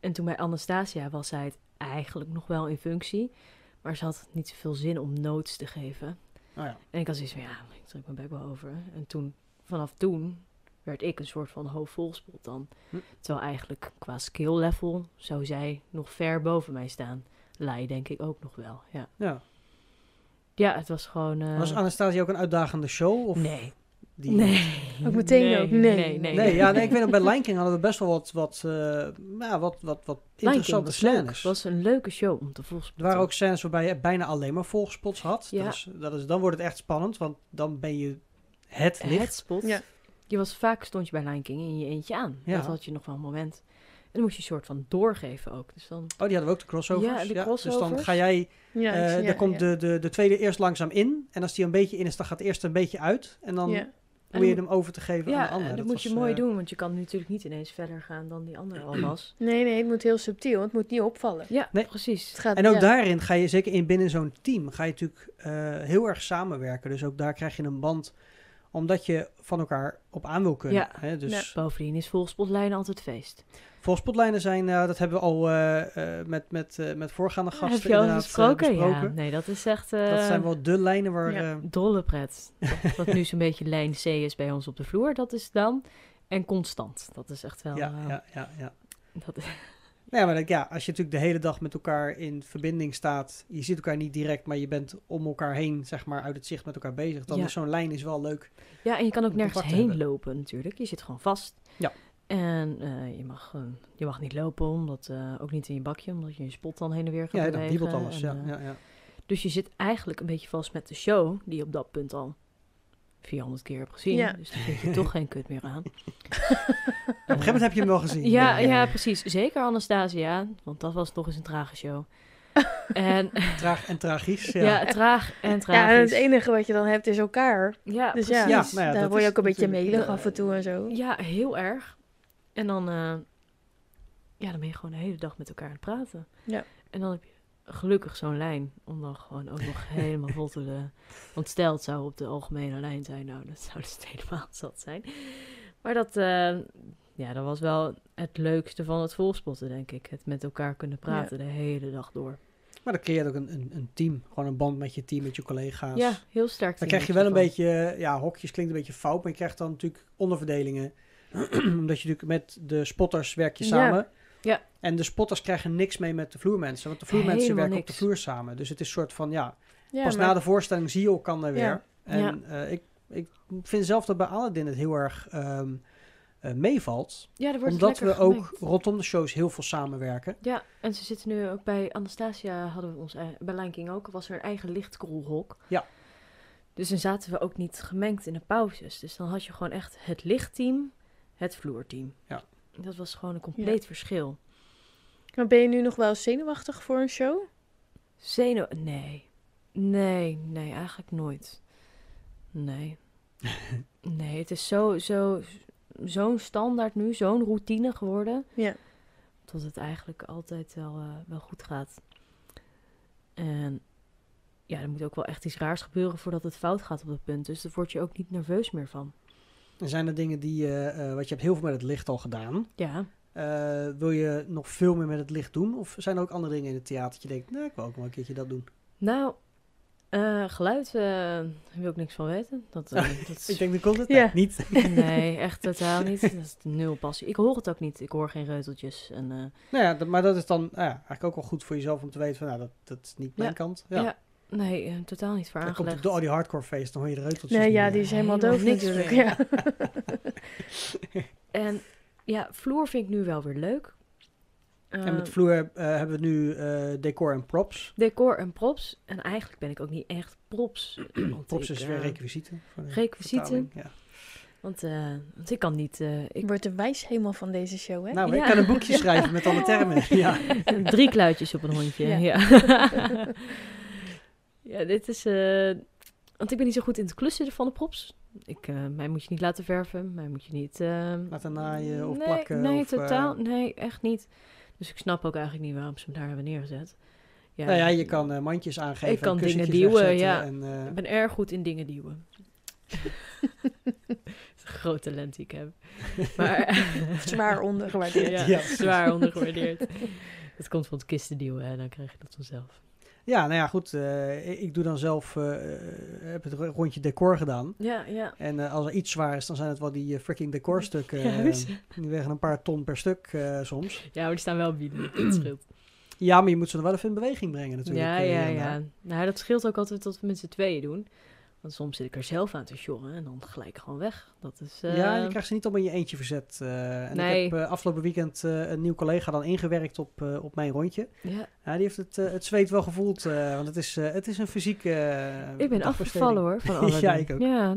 en toen bij Anastasia was zij het eigenlijk nog wel in functie. Maar ze had niet zoveel zin om notes te geven. Oh ja. En ik had zoiets van, ja, ik trek mijn bek wel over. En toen, vanaf toen, werd ik een soort van hoofdvolspot dan. Hm. Terwijl eigenlijk qua skill level zou zij nog ver boven mij staan. Lai denk ik ook nog wel, ja. ja. Ja, het was gewoon... eh, Was Anastasia ook een uitdagende show? Of Nee. Die... Nee. [laughs] Ook meteen ook, nee. Nee, nee. Nee, ja, nee, ik weet nog, bij Lion King hadden we best wel wat, wat, eh, ja, wat, wat, wat Lion King interessante was scènes. Het was een leuke show om te volgen. Er waren ook scènes waarbij je bijna alleen maar volgspots had. Ja. Dat is, dat is, dan wordt het echt spannend, want dan ben je het licht. het spot. Ja. Je was vaak stond je bij Lion King in je eentje aan. Ja. Dat had je nog wel een moment. En dan moest je een soort van doorgeven ook. Dus dan... Oh, die hadden we ook, de crossovers. Ja, de Dus dan crossovers. ga jij, Ja, eh ja, daar komt ja. De, de, de tweede eerst langzaam in. En als die een beetje in is, dan gaat de eerste een beetje uit. En dan Ja. probeer je hem over te geven aan Ja, de andere. dat, Dat moet je mooi eh, doen, want je kan natuurlijk niet ineens verder gaan dan die andere al was. [clears throat] Nee, nee, het moet heel subtiel. Het moet niet opvallen. Ja, Nee. precies. Het gaat, En ook ja. daarin ga je, zeker in binnen zo'n team, ga je natuurlijk eh, heel erg samenwerken. Dus ook daar krijg je een band, omdat je van elkaar op aan wil kunnen. Ja. Hè? Dus Bovendien is volgspotlijnen altijd feest. Volgspotlijnen zijn, eh, dat hebben we al eh, eh, met, met, met voorgaande gasten Heb je al inderdaad, gesproken? Ja, besproken. nee, dat is echt Dat zijn wel de lijnen waar... Ja. dolle pret. [laughs] Dat, wat nu zo'n beetje lijn C is bij ons op de vloer, dat is dan. En constant, dat is echt wel... ja, ja, ja, ja. Dat is, [laughs] Nou ja, maar dat- ja, als je natuurlijk de hele dag met elkaar in verbinding staat, je ziet elkaar niet direct, maar je bent om elkaar heen, zeg maar, uit het zicht met elkaar bezig, dan Ja. is zo'n lijn is wel leuk. ja, en je kan ook nergens heen hebben. lopen natuurlijk. Je zit gewoon vast. Ja. En eh, je, mag, gewoon- je mag niet lopen, omdat, eh, ook niet in je bakje, omdat je je spot dan heen en weer gaat Ja, dan bewegen. wiebelt alles. en, Ja, eh, ja, ja. Dus je zit eigenlijk een beetje vast met de show, die je op dat punt al 400 keer hebt gezien. Ja. Dus dan vind je toch geen kut meer aan. [laughs] Op een gegeven moment heb je hem wel gezien. Ja, ja, precies. Zeker Anastasia, want dat was toch eens een trage show. [laughs] en Traag en tragisch. ja. Ja, traag en Ja, tragisch. en het enige wat je dan hebt is elkaar. Ja, Dus precies. ja, Ja, nou ja, daar dat word je ook een beetje melig af en toe en zo. Ja, heel erg. En dan, eh, ja, dan ben je gewoon de hele dag met elkaar aan het praten. Ja. En dan heb je gelukkig zo'n lijn om dan gewoon ook nog [laughs] helemaal vol te... de- Want stel het zou op de algemene lijn zijn, nou, dat zou dus [laughs] helemaal zat zijn. Maar dat, eh, ja, dat was wel het leukste van het volspotten, denk ik. Het met elkaar kunnen praten de hele dag door. Maar dan creëer je ook een, een, een team. Gewoon een band met je team, met je collega's. Ja, heel sterk. Dan krijg je wel een beetje, ja, hokjes klinkt een beetje fout, maar je krijgt dan natuurlijk onderverdelingen. [clears throat] Omdat je natuurlijk met de spotters werk je samen. Ja. En de spotters krijgen niks mee met de vloermensen. Want de vloermensen Helemaal werken op de vloer samen. Dus het is een soort van, ja, Ja, pas maar- na de voorstelling zie je elkaar weer. Ja. En eh, ik, ik vind zelf dat bij Aladdin het heel erg ehm, eh, meevalt. Ja, er wordt Omdat we ook gemengd. rondom de shows heel veel samenwerken. Ja, en ze zitten nu ook bij Anastasia, hadden we ons, ei- bij Lion King ook, was er een eigen lichtkrolhok. Ja. Dus dan zaten we ook niet gemengd in de pauzes. Dus dan had je gewoon echt het lichtteam, het vloerteam. Ja. Dat was gewoon een compleet verschil. Maar ben je nu nog wel zenuwachtig voor een show? Zenuw... Nee. Nee, nee, eigenlijk nooit. Nee. [laughs] nee, het is zo, zo, zo'n standaard nu, zo'n routine geworden. Ja. Dat het eigenlijk altijd wel, eh, wel goed gaat. En ja, er moet ook wel echt iets raars gebeuren voordat het fout gaat op dat punt. Dus daar word je ook niet nerveus meer van. Er zijn er dingen die, je, eh, want je hebt heel veel met het licht al gedaan. Ja, Eh, wil je nog veel meer met het licht doen? Of zijn er ook andere dingen in het theater dat je denkt, nou, ik wil ook wel een keertje dat doen? nou, eh, geluid eh wil ik niks van weten. Dat, eh, [laughs] dat is Ik denk, nu komt het. Nee, niet. [laughs] Nee, echt totaal niet. Dat is nul passie. Ik hoor het ook niet. Ik hoor geen reuteltjes. En, eh, nou ja, dat- maar dat is dan nou ja, eigenlijk ook wel goed voor jezelf om te weten van, nou, dat, dat is niet mijn Ja. kant. ja. Ja. Nee, eh, totaal niet voor Dan komt aangelegd. door al die hardcore feest, dan hoor je de reuteltjes Nee, ja, die is helemaal Helemaal doof niks natuurlijk. Ja. [laughs] En ja, vloer vind ik nu wel weer leuk. En met vloer eh, hebben we nu eh, decor en props. decor en props. En eigenlijk ben ik ook niet echt props. [clears throat] want [clears throat] Props ik, is weer requisieten. voor de requisieten. Ja. Want, eh, want ik kan niet... eh, Ik ik, word de wijshemel van deze show, hè? Nou, Ja. ik kan een boekje schrijven met alle termen. [laughs] Ja. Drie kluitjes op een hondje. Ja. Ja, [laughs] ja. dit is. eh, want ik ben niet zo goed in het klussen van de props. Ik, eh, mij moet je niet laten verven. Mij moet je niet. eh, Laten naaien of nee, plakken. Nee, of, eh, totaal. Nee, echt niet. Dus ik snap ook eigenlijk niet waarom ze hem daar hebben neergezet. Ja, Nou ja, je kan eh, mandjes aangeven. Ik kan en dingen duwen, ja. En, eh, Ik ben erg goed in dingen duwen. [laughs] dat is een groot talent die ik heb. Maar [laughs] Zwaar ondergewaardeerd. ja, Ja. zwaar ondergewaardeerd. Dat komt van het kisten duwen en dan krijg je dat vanzelf. Ja, nou ja, goed. eh, ik, doe dan zelf, eh, heb het rondje decor gedaan. Ja, ja. En als er iets zwaar is, dan zijn het wel die freaking decorstukken. [laughs] eh, Juist. die wegen een paar ton per stuk soms. Ja, maar die staan wel bieden. Dat scheelt. [clears throat] Ja, maar je moet ze dan wel even in beweging brengen natuurlijk. Ja, ja, ja. Nou, dat scheelt ook altijd dat we met z'n tweeën doen. Want soms zit ik er zelf aan te sjorren en dan gelijk gewoon weg. Dat is... eh, Ja, je krijgt ze niet allemaal in je eentje verzet. eh, en Nee. ik heb eh, afgelopen weekend eh, een nieuw collega dan ingewerkt op, eh, op mijn rondje. ja. Ja, die heeft het, eh, het zweet wel gevoeld, eh, want het is, eh, het is een fysieke eh, Ik ben afgevallen hoor, van [laughs] Aladdin. Ja, ik ook. Ja.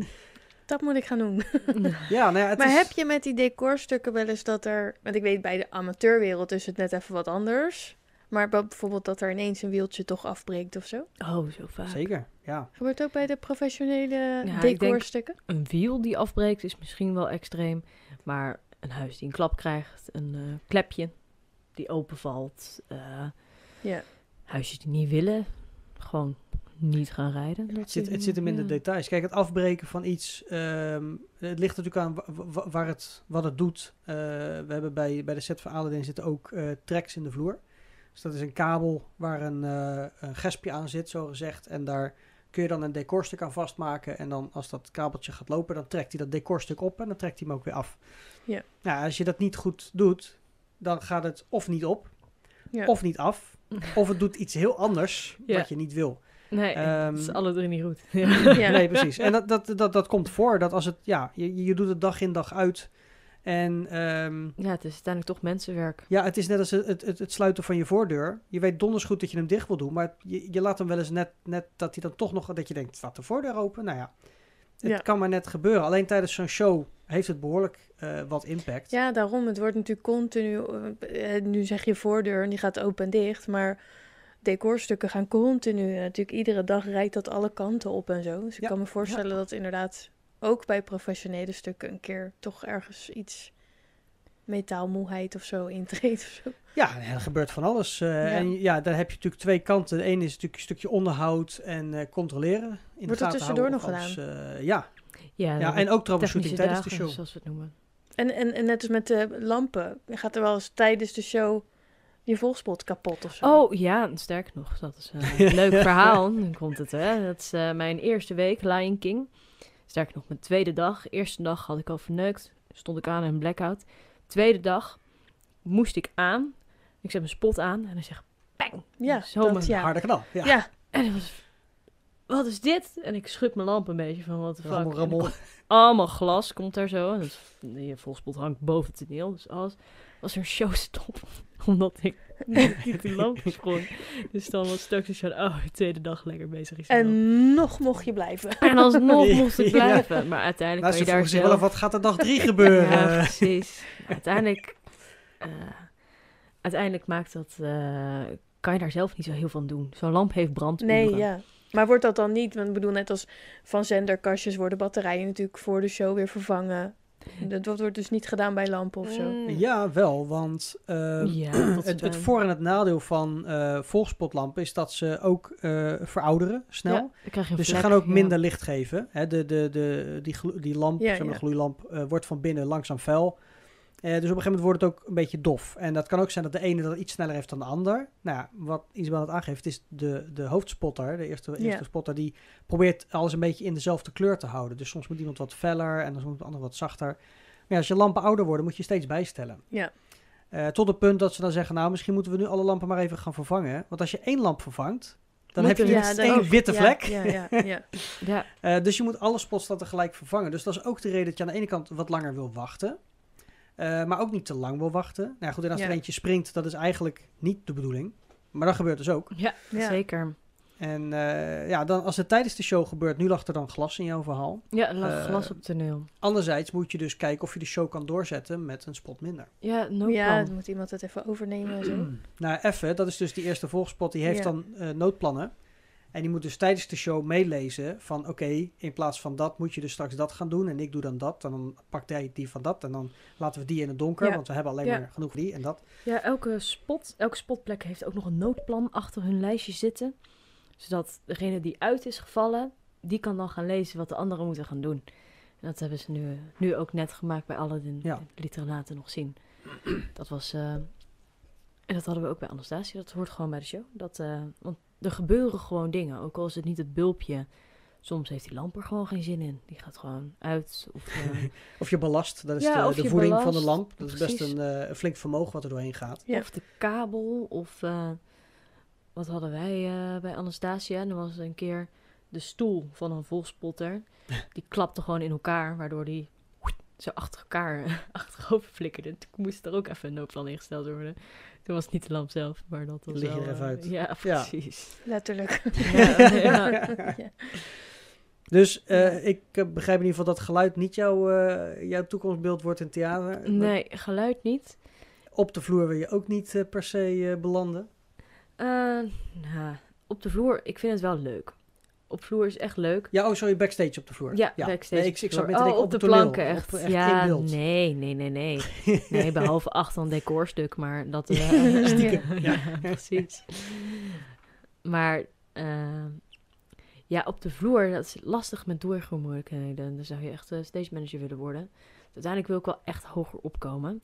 Dat moet ik gaan doen. [laughs] Ja, nou ja, het maar is, heb je met die decorstukken wel eens dat er... Want ik weet, bij de amateurwereld is het net even wat anders. Maar bij- bijvoorbeeld dat er ineens een wieltje toch afbreekt of zo. Oh, zo vaak. Zeker, ja. Gebeurt ook bij de professionele ik denk- decorstukken? Een wiel die afbreekt is misschien wel extreem. Maar een huis die een klap krijgt, een eh, klepje die openvalt. eh Ja. huisjes die niet willen, gewoon niet gaan rijden. Het zit, het zit hem in de Ja. details. Kijk, het afbreken van iets, ehm, het ligt natuurlijk aan wa- wa- waar het, wat het doet. Eh, we hebben bij, bij de set van Aladdin zitten ook eh tracks in de vloer. Dus dat is een kabel waar een, eh, een gespje aan zit, zo gezegd. En daar kun je dan een decorstuk aan vastmaken. En dan als dat kabeltje gaat lopen, dan trekt hij dat decorstuk op en dan trekt hij hem ook weer af. Ja. Nou, als je dat niet goed doet, dan gaat het of niet op, Ja. of niet af. [laughs] Of het doet iets heel anders Ja. wat je niet wil. Nee, Ehm, het is alle drie niet goed. [laughs] Ja. Nee, precies. En dat, dat, dat, dat komt voor. Dat als het, ja, je, je doet het dag in dag uit. En ehm, Ja, het is uiteindelijk toch mensenwerk. ja, het is net als het, het, het sluiten van je voordeur. Je weet donders goed dat je hem dicht wil doen. Maar je, je laat hem wel eens net, net dat hij dan toch nog, dat je denkt, staat de voordeur open? Nou ja, het Ja. kan maar net gebeuren. Alleen tijdens zo'n show heeft het behoorlijk eh, wat impact. Ja, daarom. Het wordt natuurlijk continu... eh, eh, nu zeg je voordeur en die gaat open en dicht. Maar decorstukken gaan continu... natuurlijk iedere dag rijdt dat alle kanten op en zo. Dus ik Ja, kan me voorstellen dat inderdaad... ook bij professionele stukken een keer toch ergens iets... metaalmoeheid of zo intreedt of zo. Ja, er gebeurt van alles. eh, Ja. En ja, daar heb je natuurlijk twee kanten. De ene is natuurlijk een stukje onderhoud en eh, controleren. In de Wordt dat gaten tussendoor nog alles, eh, ja. Ja, ja, en ook troubleshooting technische tijdens de show. zoals we het noemen. En, en, en net als met de lampen. Gaat er wel eens tijdens de show je volgspot kapot of zo? Oh ja, sterker nog, dat is eh, een [laughs] leuk verhaal. Nu komt het, hè. Dat is eh, mijn eerste week, Lion King. Sterker nog, mijn tweede dag. Eerste dag had ik al verneukt. stond ik aan in een blackout. Tweede dag moest ik aan. Ik zet mijn spot aan en dan zeg bang. Ja, Zo dat, ja. Harde knal. Ja. Ja. En het was, wat is dit? En ik schud mijn lamp een beetje van wat de fuck. Rammel, rammel. allemaal glas komt daar zo. En het, die volspot hangt boven het toneel. Dus alles was er een showstop. [laughs] Omdat ik niet [laughs] die lamp sprong. Dus dan was Stokes zo van, oh, de tweede dag lekker bezig is. En nog mocht je blijven. [laughs] En alsnog moest ik blijven. Maar uiteindelijk Nou, kan ze je daar vroegen zich wel af, zelf... wat gaat er dag drie gebeuren? Ja, precies. uiteindelijk... eh, uiteindelijk maakt dat... eh, kan je daar zelf niet zo heel van doen. Zo'n lamp heeft branduren. Nee, ja. Maar wordt dat dan niet? Want ik bedoel, net als van zenderkastjes worden batterijen natuurlijk voor de show weer vervangen. Dat wordt wordt dus niet gedaan bij lampen of zo. Mm, Ja, wel, want ehm, Ja, [clears throat] het, het voor- en het nadeel van eh volgspotlampen is dat ze ook eh, verouderen snel. Ja, dan krijg je een Dus ze gaan ook ja. minder licht geven. Hè, de, de, de, die, die lamp, Ja, zeg maar, ja. de gloeilamp, eh, wordt van binnen langzaam vuil. Eh, dus op een gegeven moment wordt het ook een beetje dof. En dat kan ook zijn dat de ene dat iets sneller heeft dan de ander. Nou ja, wat Isabel het aangeeft, is de, de hoofdspotter, de eerste, Ja. eerste spotter, die probeert alles een beetje in dezelfde kleur te houden. Dus soms moet iemand wat feller en dan moet de ander wat zachter. Maar ja, als je lampen ouder worden, moet je steeds bijstellen. Ja. Eh, tot het punt dat ze dan zeggen, nou, misschien moeten we nu alle lampen maar even gaan vervangen. Want als je één lamp vervangt, dan Moet heb je dan één ook- witte ja, vlek. Ja, ja, [laughs] ja. Ja, Eh, dus je moet alle spots dan tegelijk vervangen. Dus dat is ook de reden dat je aan de ene kant wat langer wil wachten. Eh, maar ook niet te lang wil wachten. Nou ja, goed, en als er eentje springt, dat is eigenlijk niet de bedoeling. Maar dat gebeurt dus ook. ja, Ja. zeker. En eh, ja, dan, als het tijdens de show gebeurt, nu lag er dan glas in jouw verhaal. Ja, er lag Eh, glas op het toneel. Anderzijds moet je dus kijken of je de show kan doorzetten met een spot minder. Ja, noodplan. ja, dan moet iemand het even overnemen en zo. [clears throat] Nou, even, dat is dus die eerste volgspot, die heeft Ja. dan eh, noodplannen. En die moet dus tijdens de show meelezen van oké, in plaats van dat moet je dus straks dat gaan doen. En ik doe dan dat. En dan pakt hij die van dat. En dan laten we die in het donker, Ja. want we hebben alleen Ja. maar genoeg die en dat. Ja, elke spot, elke spotplek heeft ook nog een noodplan achter hun lijstje zitten. Zodat degene die uit is gevallen, die kan dan gaan lezen wat de anderen moeten gaan doen. En dat hebben ze nu, nu ook net gemaakt bij Aladdin. Ja. Lieten we later nog zien. Dat was... eh, en dat hadden we ook bij Anastasia. Dat hoort gewoon bij de show. Dat, eh, want er gebeuren gewoon dingen. Ook al is het niet het bulpje. Soms heeft die lamp er gewoon geen zin in. Die gaat gewoon uit. Of, [laughs] eh, Of je belast, dat is Ja, de, de voeding van de lamp. Dat is best een, eh, een flink vermogen wat er doorheen gaat. Ja. Of de kabel, of eh, wat hadden wij eh, bij Anastasia? Er was een keer de stoel van een volspotter. [laughs] Die klapte gewoon in elkaar, waardoor die zo achter elkaar [laughs] achterover flikkerde. Toen moest er ook even een noodplan ingesteld worden. Toen was het niet de lamp zelf, maar dat was Lig je er even eh, uit. Ja, Ja. precies. Letterlijk. Ja, [laughs] ja. Ja. Dus eh, ik eh, begrijp in ieder geval dat geluid niet jouw, eh, jouw toekomstbeeld wordt in theater. Nee, geluid niet. Op de vloer wil je ook niet per se eh, belanden. Eh, nou, op de vloer, ik vind het wel leuk. Op vloer is echt leuk. Ja, oh sorry, backstage op de vloer. Ja, backstage. Nee, ik, ik zat met oh, op, de toneel, planken, echt. Echt ja, in beeld. nee, nee, nee, nee. [laughs] Nee, behalve achter een decorstuk, maar dat... [laughs] Stiekem, [laughs] ja, precies. Maar eh, ja, op de vloer, dat is lastig met doorgroeimoeilijkheden. Dan zou je echt eh, stage manager willen worden. Uiteindelijk wil ik wel echt hoger opkomen.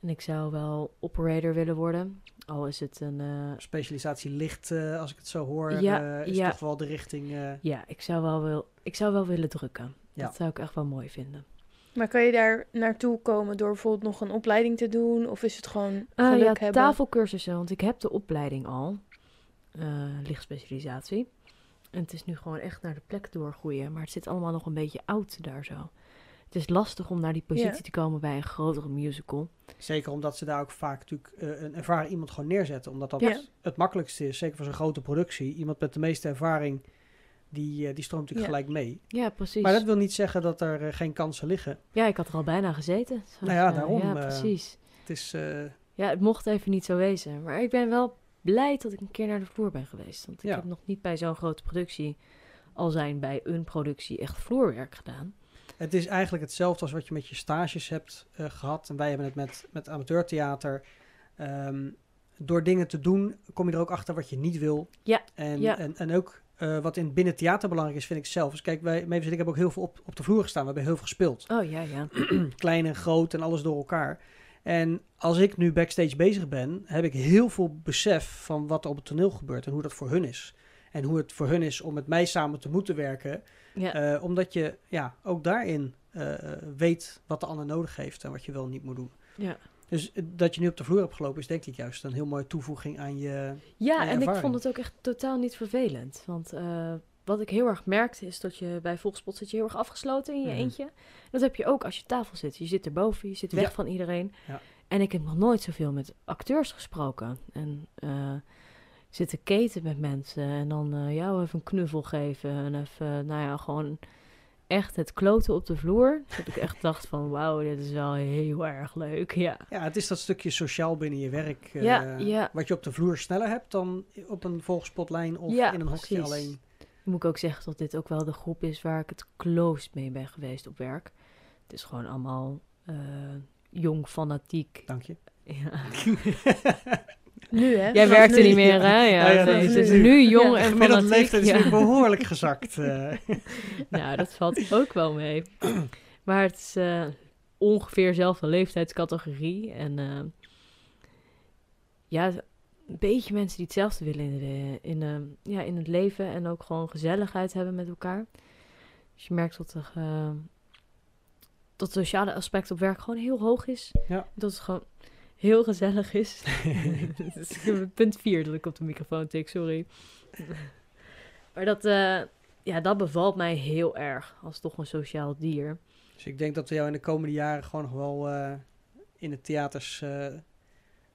En ik zou wel operator willen worden. Al is het een... eh, Specialisatie licht, eh, als ik het zo hoor, Ja, eh, is ja. toch wel de richting... eh, ja, ik zou wel, wil, ik zou wel willen drukken. Ja. Dat zou ik echt wel mooi vinden. Maar kan je daar naartoe komen door bijvoorbeeld nog een opleiding te doen? Of is het gewoon Ah, geluk ja, hebben? tafelcursussen, want ik heb de opleiding al. eh lichtspecialisatie. En het is nu gewoon echt naar de plek doorgroeien. Maar het zit allemaal nog een beetje oud daar zo. Het is lastig om naar die positie Ja. te komen bij een grotere musical. Zeker omdat ze daar ook vaak natuurlijk eh, een ervaren iemand gewoon neerzetten. Omdat dat Ja. het makkelijkste is, zeker voor zo'n grote productie. Iemand met de meeste ervaring, die, eh, die stroomt natuurlijk Ja. gelijk mee. Ja, precies. Maar dat wil niet zeggen dat er eh, geen kansen liggen. Ja, ik had er al bijna gezeten. Nou ja, eh, daarom, Ja, precies. Het is... eh, Ja, het mocht even niet zo wezen. Maar ik ben wel blij dat ik een keer naar de vloer ben geweest. Want ik Ja. heb nog niet bij zo'n grote productie, al zijn bij een productie, echt vloerwerk gedaan. Het is eigenlijk hetzelfde als wat je met je stages hebt eh, gehad. En wij hebben het met, met amateurtheater. Ehm, door dingen te doen kom je er ook achter wat je niet wil. Ja, En, ja. en, en ook eh, wat in binnen theater belangrijk is, vind ik zelf. Dus kijk, wij, Mavis en ik hebben ook heel veel op, op de vloer gestaan. We hebben heel veel gespeeld. Oh ja, ja. [clears throat] Klein en groot en alles door elkaar. En als ik nu backstage bezig ben, heb ik heel veel besef van wat er op het toneel gebeurt en hoe dat voor hun is. En hoe het voor hun is om met mij samen te moeten werken. ja. Eh, omdat je ja, ook daarin eh, weet wat de ander nodig heeft en wat je wel en niet moet doen. Ja. Dus dat je nu op de vloer hebt gelopen is denk ik juist een heel mooie toevoeging aan je... Ja, en ik vond het ook echt totaal niet vervelend. Want eh, wat ik heel erg merkte is dat je bij Volkspot zit je heel erg afgesloten in je Mhm. eentje. Dat heb je ook als je tafel zit. Je zit erboven, je zit weg Ja. van iedereen. Ja. En ik heb nog nooit zoveel met acteurs gesproken. En zitten keten met mensen en dan eh, jou even een knuffel geven. En even, nou ja, gewoon echt het kloten op de vloer. Dat ik echt dacht van, wauw, dit is wel heel erg leuk. Ja, Ja, het is dat stukje sociaal binnen je werk. eh, Ja, ja. Wat je op de vloer sneller hebt dan op een volgspotlijn of Ja, in een hokje precies. alleen. moet ik ook zeggen dat dit ook wel de groep is waar ik het close mee ben geweest op werk. Het is gewoon allemaal eh, jong, fanatiek. Dank je. Ja. [laughs] Nu, hè? Jij Vanaf werkt er nu. niet meer, hè? Ja, Ja, ja, nee, dat het is is nu. nu jong Ja, en leeftijd is ja. weer behoorlijk [laughs] gezakt. eh. Nou, dat valt ook wel mee. Maar het is eh, ongeveer dezelfde leeftijdscategorie. En eh, ja, een beetje mensen die hetzelfde willen in, de, in, ja, in het leven. En ook gewoon gezelligheid hebben met elkaar. Dus je merkt dat, er, dat het sociale aspect op werk gewoon heel hoog is. Ja. Dat het gewoon heel gezellig is. [laughs] Dat is punt 4 dat ik op de microfoon tik, sorry. maar dat, eh, ja, dat bevalt mij heel erg als toch een sociaal dier. Dus ik denk dat we jou in de komende jaren gewoon nog wel eh, in de theaters eh,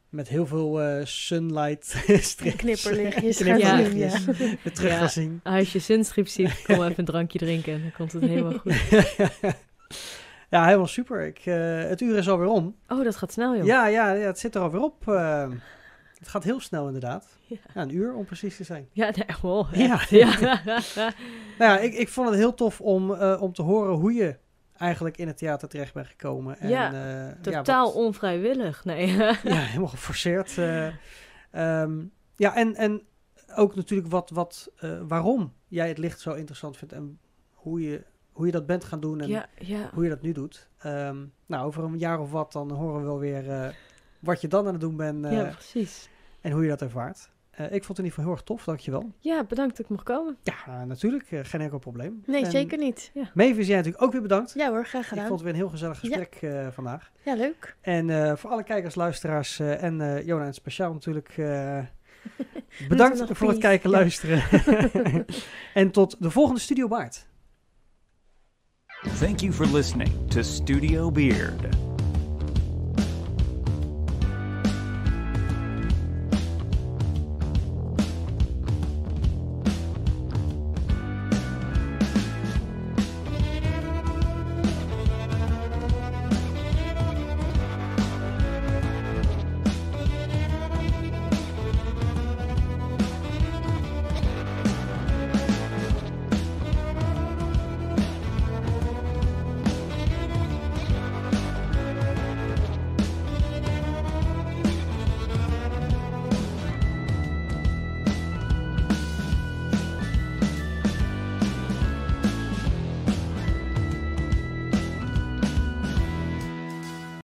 met heel veel eh, sunlight [laughs] strips, Knipperlichtjes [laughs] gaan knipperlichtjes zien, ja. weer terug Ja. gaan zien. Als je zinstrip ziet, kom even een drankje drinken. Dan komt het helemaal goed. Ja, helemaal super. Ik, eh, het uur is alweer om. Oh, dat gaat snel, joh. Ja, ja, ja, het zit er alweer op. eh. het gaat heel snel inderdaad. Ja. Ja, een uur om precies te zijn. Ja, nee, wow, Ja. echt, ja. [laughs] [laughs] Nou ja, ik, ik vond het heel tof om, eh, om te horen hoe je eigenlijk in het theater terecht bent gekomen. En, Ja, Totaal wat- onvrijwillig, nee. [laughs] Ja, helemaal geforceerd. eh. Ehm, ja, en, en ook natuurlijk wat, wat, waarom jij het licht zo interessant vindt en hoe je, hoe je dat bent gaan doen en ja, ja. hoe je dat nu doet. Ehm, nou, over een jaar of wat, dan horen we wel weer eh, wat je dan aan het doen bent eh, ja, precies. en hoe je dat ervaart. Eh, ik vond het in ieder geval heel erg tof, dankjewel. Ja, bedankt dat ik mocht komen. Ja, eh, natuurlijk, eh, geen enkel probleem. Nee, En zeker niet. Mavis, jij natuurlijk ook weer bedankt. Ja hoor, graag Ik gedaan. vond het weer een heel gezellig gesprek eh, vandaag. Ja, leuk. En eh, voor alle kijkers, luisteraars eh, en eh Jona het speciaal natuurlijk. eh, [laughs] bedankt voor het kijken, Ja. luisteren. [laughs] en tot de volgende Studio Baard. Thank you for listening to Studio Beard.